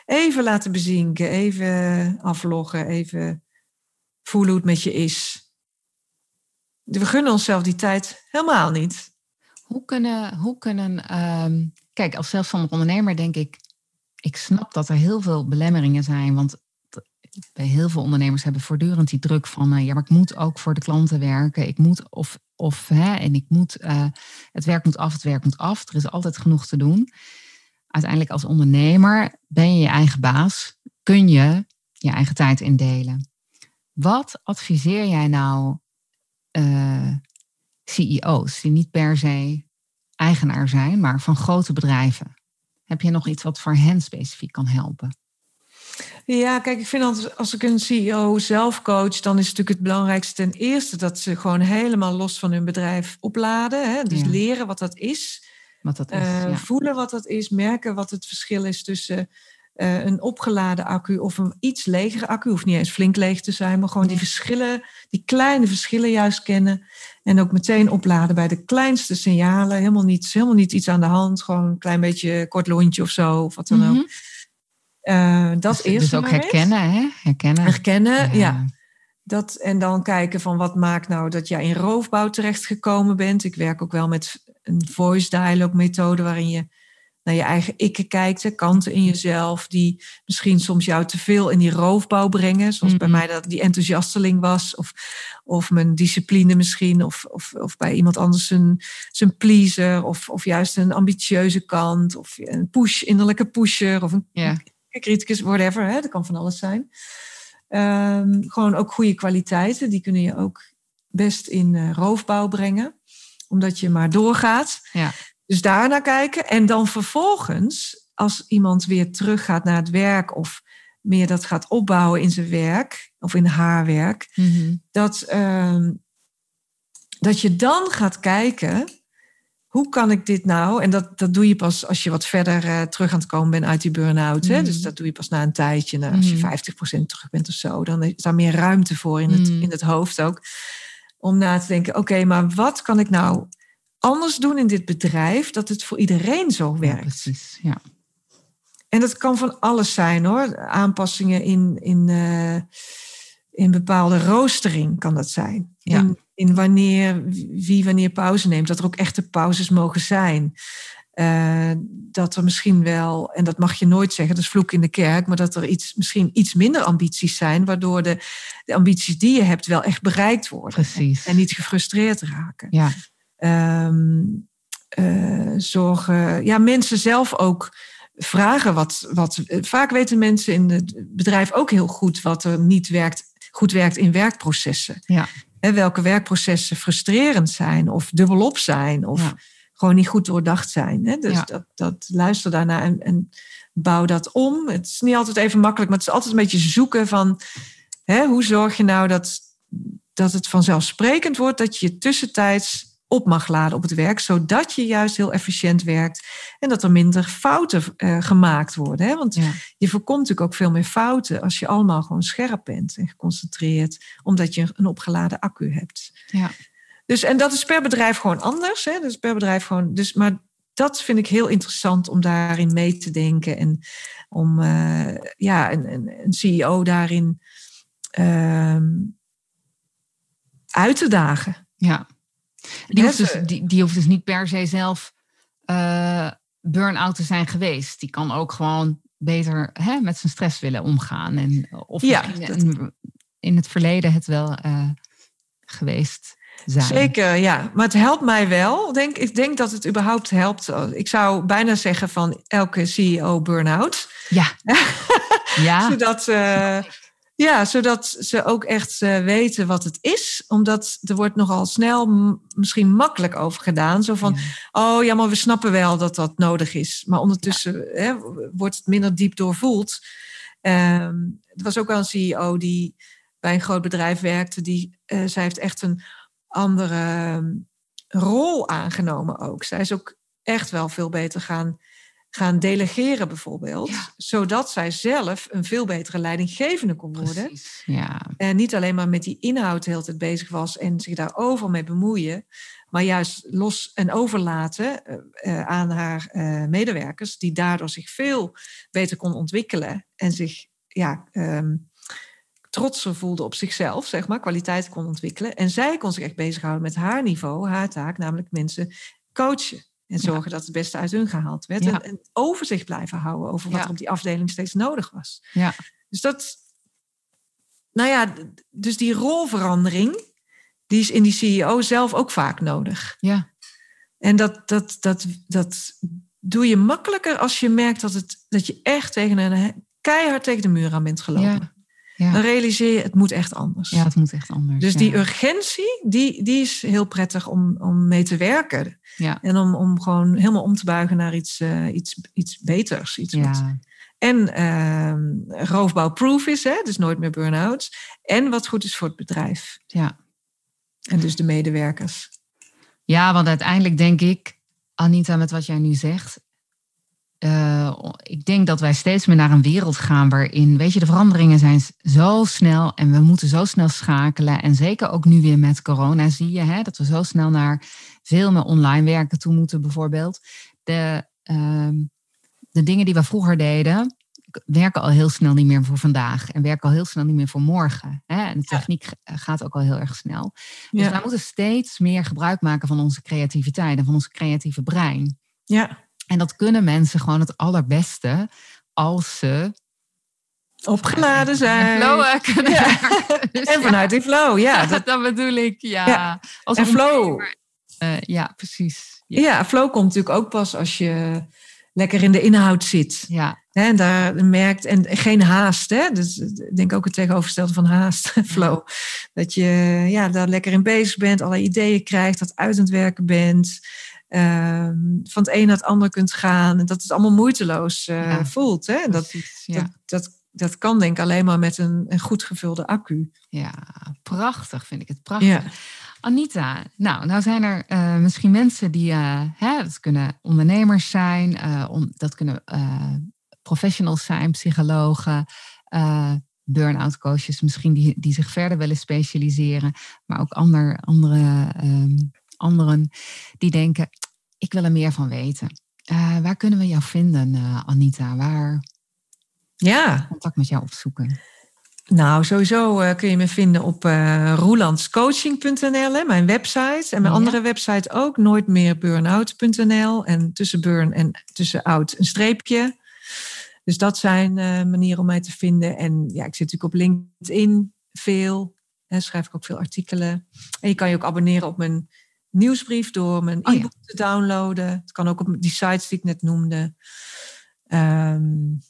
even laten bezinken, even afloggen, even voelen hoe het met je is. We gunnen onszelf die tijd helemaal niet. Hoe kunnen, hoe kunnen um, kijk, als zelfstandig ondernemer denk ik, ik snap dat er heel veel belemmeringen zijn. Want bij heel veel ondernemers hebben voortdurend die druk van uh, ja, maar ik moet ook voor de klanten werken. Ik moet of, of hè, en ik moet, uh, het werk moet af, het werk moet af. Er is altijd genoeg te doen. Uiteindelijk als ondernemer ben je je eigen baas. Kun je je eigen tijd indelen. Wat adviseer jij nou uh, eh, CEO's die niet per se eigenaar zijn, maar van grote bedrijven? Heb je nog iets wat voor hen specifiek kan helpen? Ja, kijk, ik vind dat als ik een CEO zelf coach, dan is het natuurlijk het belangrijkste ten eerste dat ze gewoon helemaal los van hun bedrijf opladen. Hè? Dus leren wat dat is. Wat dat is uh, Voelen wat dat is, merken wat het verschil is tussen uh, een opgeladen accu of een iets legere accu. Hoeft niet eens flink leeg te zijn, maar gewoon die verschillen, die kleine verschillen juist kennen. En ook meteen opladen bij de kleinste signalen. Helemaal niet, helemaal niet iets aan de hand. Gewoon een klein beetje kort lontje of zo, of wat dan ook. Mm dat dus, eerst. Dus ook herkennen, hè? Herkennen. Herkennen, ja. Dat, en dan kijken van wat maakt nou dat jij in roofbouw terechtgekomen bent. Ik werk ook wel met een voice dialogue methode waarin je naar je eigen ikken kijkt, hè, kanten in jezelf die misschien soms jou te veel in die roofbouw brengen, zoals bij mhm. mij dat die enthousiasteling was, of, of mijn discipline misschien, of, of, of bij iemand anders een, zijn pleaser, of, of juist een ambitieuze kant, of een push, innerlijke pusher, of een yeah. criticus, whatever, hè, dat kan van alles zijn. Um, gewoon ook goede kwaliteiten, die kunnen je ook best in uh, roofbouw brengen, omdat je maar doorgaat. Ja. Dus daarna kijken. En dan vervolgens, als iemand weer teruggaat naar het werk of meer dat gaat opbouwen in zijn werk of in haar werk, mhm. dat, uh, dat je dan gaat kijken. Hoe kan ik dit nou? En dat, dat doe je pas als je wat verder uh, terug aan het komen bent uit die burn-out. Mm Dus dat doe je pas na een tijdje. Nou, als je 50% mhm. terug bent of zo, dan is daar meer ruimte voor in het, in het hoofd ook. Om na te denken: oké, maar wat kan ik nou anders doen in dit bedrijf dat het voor iedereen zo werkt. Ja, precies, ja. En dat kan van alles zijn hoor. Aanpassingen in, in, uh, in bepaalde roostering kan dat zijn. Ja. In, in, wanneer, wie wanneer pauze neemt. Dat er ook echte pauzes mogen zijn. Uh, dat er misschien wel, en dat mag je nooit zeggen, dat is vloek in de kerk, maar dat er iets, misschien iets minder ambities zijn, waardoor de, de ambities die je hebt wel echt bereikt worden. Precies. En, en niet gefrustreerd raken. Ja um, zorgen. Ja, mensen zelf ook vragen wat, wat. Vaak weten mensen in het bedrijf ook heel goed wat er niet werkt, goed werkt in werkprocessen. Ja. He, welke werkprocessen frustrerend zijn of dubbelop zijn of gewoon niet goed doordacht zijn. He, dus dat, dat luister daarnaar en, en bouw dat om. Het is niet altijd even makkelijk, maar het is altijd een beetje zoeken van hoe zorg je nou dat, dat het vanzelfsprekend wordt dat je tussentijds op mag laden op het werk, zodat je juist heel efficiënt werkt en dat er minder fouten uh, gemaakt worden. Hè? Want je voorkomt natuurlijk ook veel meer fouten als je allemaal gewoon scherp bent en geconcentreerd, omdat je een opgeladen accu hebt. Ja. Dus, en dat is per bedrijf gewoon anders. Hè? Dus per bedrijf gewoon. Dus, maar dat vind ik heel interessant om daarin mee te denken en om uh, ja, een, een, een, CEO daarin uh, uit te dagen. Ja. Die hoeft, dus, die, die hoeft dus niet per se zelf uh, burn-out te zijn geweest. Die kan ook gewoon beter hè, met zijn stress willen omgaan. En, of ja, in het verleden het wel geweest zijn. Zeker, ja. Maar het helpt mij wel. Denk, ik denk dat het überhaupt helpt. Ik zou bijna zeggen van elke CEO burn-out. Ja. ja. Zodat... Uh, ja, zodat ze ook echt uh, weten wat het is. Omdat er wordt nogal snel misschien makkelijk over gedaan. Zo van, oh ja, maar we snappen wel dat dat nodig is. Maar ondertussen hè, wordt het minder diep doorvoeld. Um, er was ook wel een CEO die bij een groot bedrijf werkte. Die, uh, zij heeft echt een andere ehm, rol aangenomen ook. Zij is ook echt wel veel beter gaan gaan delegeren bijvoorbeeld. Zodat zij zelf een veel betere leidinggevende kon worden. Precies, ja. En niet alleen maar met die inhoud de hele tijd bezig was en zich daar overal mee bemoeien. Maar juist los en overlaten uh, aan haar uh, medewerkers. Die daardoor zich veel beter kon ontwikkelen. En zich ja, um, trotser voelde op zichzelf, zeg maar. Kwaliteit kon ontwikkelen. En zij kon zich echt bezighouden met haar niveau, haar taak. Namelijk mensen coachen. En zorgen dat het beste uit hun gehaald werd. En, en, overzicht blijven houden over wat er op die afdeling steeds nodig was. Ja. Dus dat, nou ja, dus die rolverandering, die is in die CEO zelf ook vaak nodig. Ja. En dat, dat, dat, dat doe je makkelijker als je merkt dat, het, dat je echt tegen een keihard tegen de muur aan bent gelopen. Ja. Dan realiseer je, het moet echt anders. Ja, het moet echt anders. Dus die urgentie, die, die is heel prettig om, om mee te werken. Ja. En om, om gewoon helemaal om te buigen naar iets, uh, iets, iets beters. Iets wat, en uh, roofbouwproof is, hè? dus nooit meer burn-outs. En wat goed is voor het bedrijf. Ja. En dus de medewerkers. Ja, want uiteindelijk denk ik, Anita, met wat jij nu zegt, uh, ik denk dat wij steeds meer naar een wereld gaan waarin, weet je, de veranderingen zijn zo snel en we moeten zo snel schakelen. En zeker ook nu weer met corona zie je hè, dat we zo snel naar veel meer online werken toe moeten, bijvoorbeeld. De, uh, de dingen die we vroeger deden, werken al heel snel niet meer voor vandaag en werken al heel snel niet meer voor morgen. Hè? En de techniek gaat ook al heel erg snel. Dus ja. wij moeten steeds meer gebruik maken van onze creativiteit en van onze creatieve brein. Ja. En dat kunnen mensen gewoon het allerbeste als ze opgeladen zijn. Flow kunnen ja. Dus en vanuit die flow, ja. Dat, dat bedoel ik, ja. Als en flow. Uh, ja, precies. Ja. ja. flow komt natuurlijk ook pas als je lekker in de inhoud zit. Ja. En daar merkt, en geen haast, hè? Dus ik denk ook het tegenovergestelde van haast, flow. Dat je ja, daar lekker in bezig bent, alle ideeën krijgt, dat uit het werken bent. Ehm, van het een naar het ander kunt gaan. En dat het allemaal moeiteloos uh, voelt. Hè? Dat, ja. dat, dat, dat kan denk ik alleen maar met een, een goed gevulde accu. Ja, prachtig vind ik het. Prachtig. Ja. Anita, nou, nou zijn er uh, misschien mensen die, uh, hè, dat kunnen ondernemers zijn, om, dat kunnen professionals zijn, psychologen, burn-out coaches, misschien die, die zich verder willen specialiseren, maar ook ander, andere um, anderen die denken, ik wil er meer van weten. Uh, waar kunnen we jou vinden, uh, Anita? Waar ja. contact met jou opzoeken? Nou, sowieso uh, kun je me vinden op roelandscoaching.nl, mijn website. En mijn ja. andere website ook, nooitmeerburnout.nl. En tussen burn en tussen oud een streepje. Dus dat zijn manieren om mij te vinden. En ja, ik zit natuurlijk op LinkedIn veel. Hè, schrijf ik ook veel artikelen. En je kan je ook abonneren op mijn nieuwsbrief door mijn oh, e-book te downloaden. Het kan ook op die sites die ik net noemde. Um,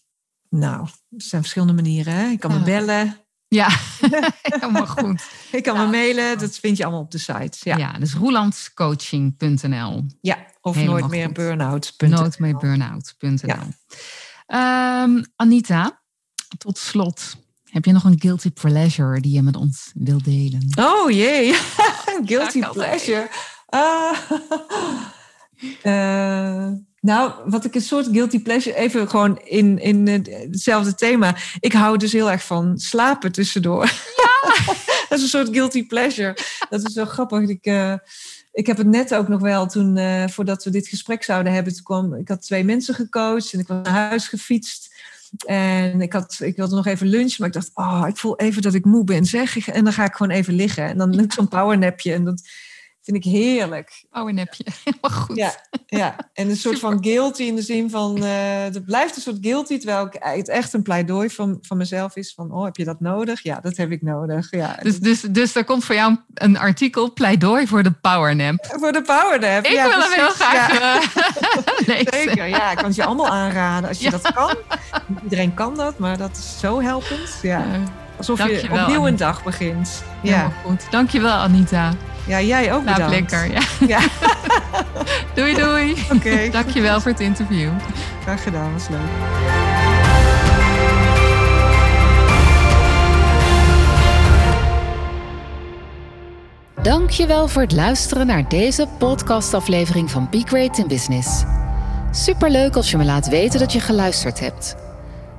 nou, er zijn verschillende manieren. Hè? Ik kan me bellen. Ja, helemaal goed. ik kan me mailen, dat vind je allemaal op de site. Ja, ja dus roelandscoaching.nl. Ja, of nooit meer burn-out.nl. Nooit meer burn-out.nl. Ja. Um, Anita, tot slot. Heb je nog een guilty pleasure die je met ons wilt delen? Oh jee, guilty pleasure. Uh, uh, nou, wat ik een soort guilty pleasure, even gewoon in, in hetzelfde thema. Ik hou dus heel erg van slapen tussendoor. Ja. dat is een soort guilty pleasure. Dat is wel grappig. Ik, uh, ik heb het net ook nog wel toen, uh, voordat we dit gesprek zouden hebben, toen kwam, ik had twee mensen gecoacht en ik was naar huis gefietst. En ik, had, ik wilde nog even lunchen, maar ik dacht, oh, ik voel even dat ik moe ben, zeg. En dan ga ik gewoon even liggen. En dan lukt zo'n powernapje. En dat, vind ik heerlijk. Oh, een nepje. Helemaal goed. Ja, ja. en een soort van guilty in de zin van... Uh, het blijft een soort guilty, terwijl het echt een pleidooi van, van mezelf is. Van, oh, heb je dat nodig? Ja, dat heb ik nodig. Ja. Dus, dus, dus er komt voor jou een artikel pleidooi voor de powernap. Voor de powernap, Ik wil hem heel graag ja. lezen. Zeker, ja. Ik kan het je allemaal aanraden als je dat kan. Iedereen kan dat, maar dat is zo helpend. Ja. Alsof je opnieuw een dag begint. Ja, goed. Dankjewel, Anita. Ja, jij ook bedankt. lekker. Ja. ja. doei, doei. Oké. Okay, Dankjewel voor het interview. Graag gedaan, was leuk. Dankjewel voor het luisteren naar deze podcastaflevering van Be Great in Business. Superleuk als je me laat weten dat je geluisterd hebt.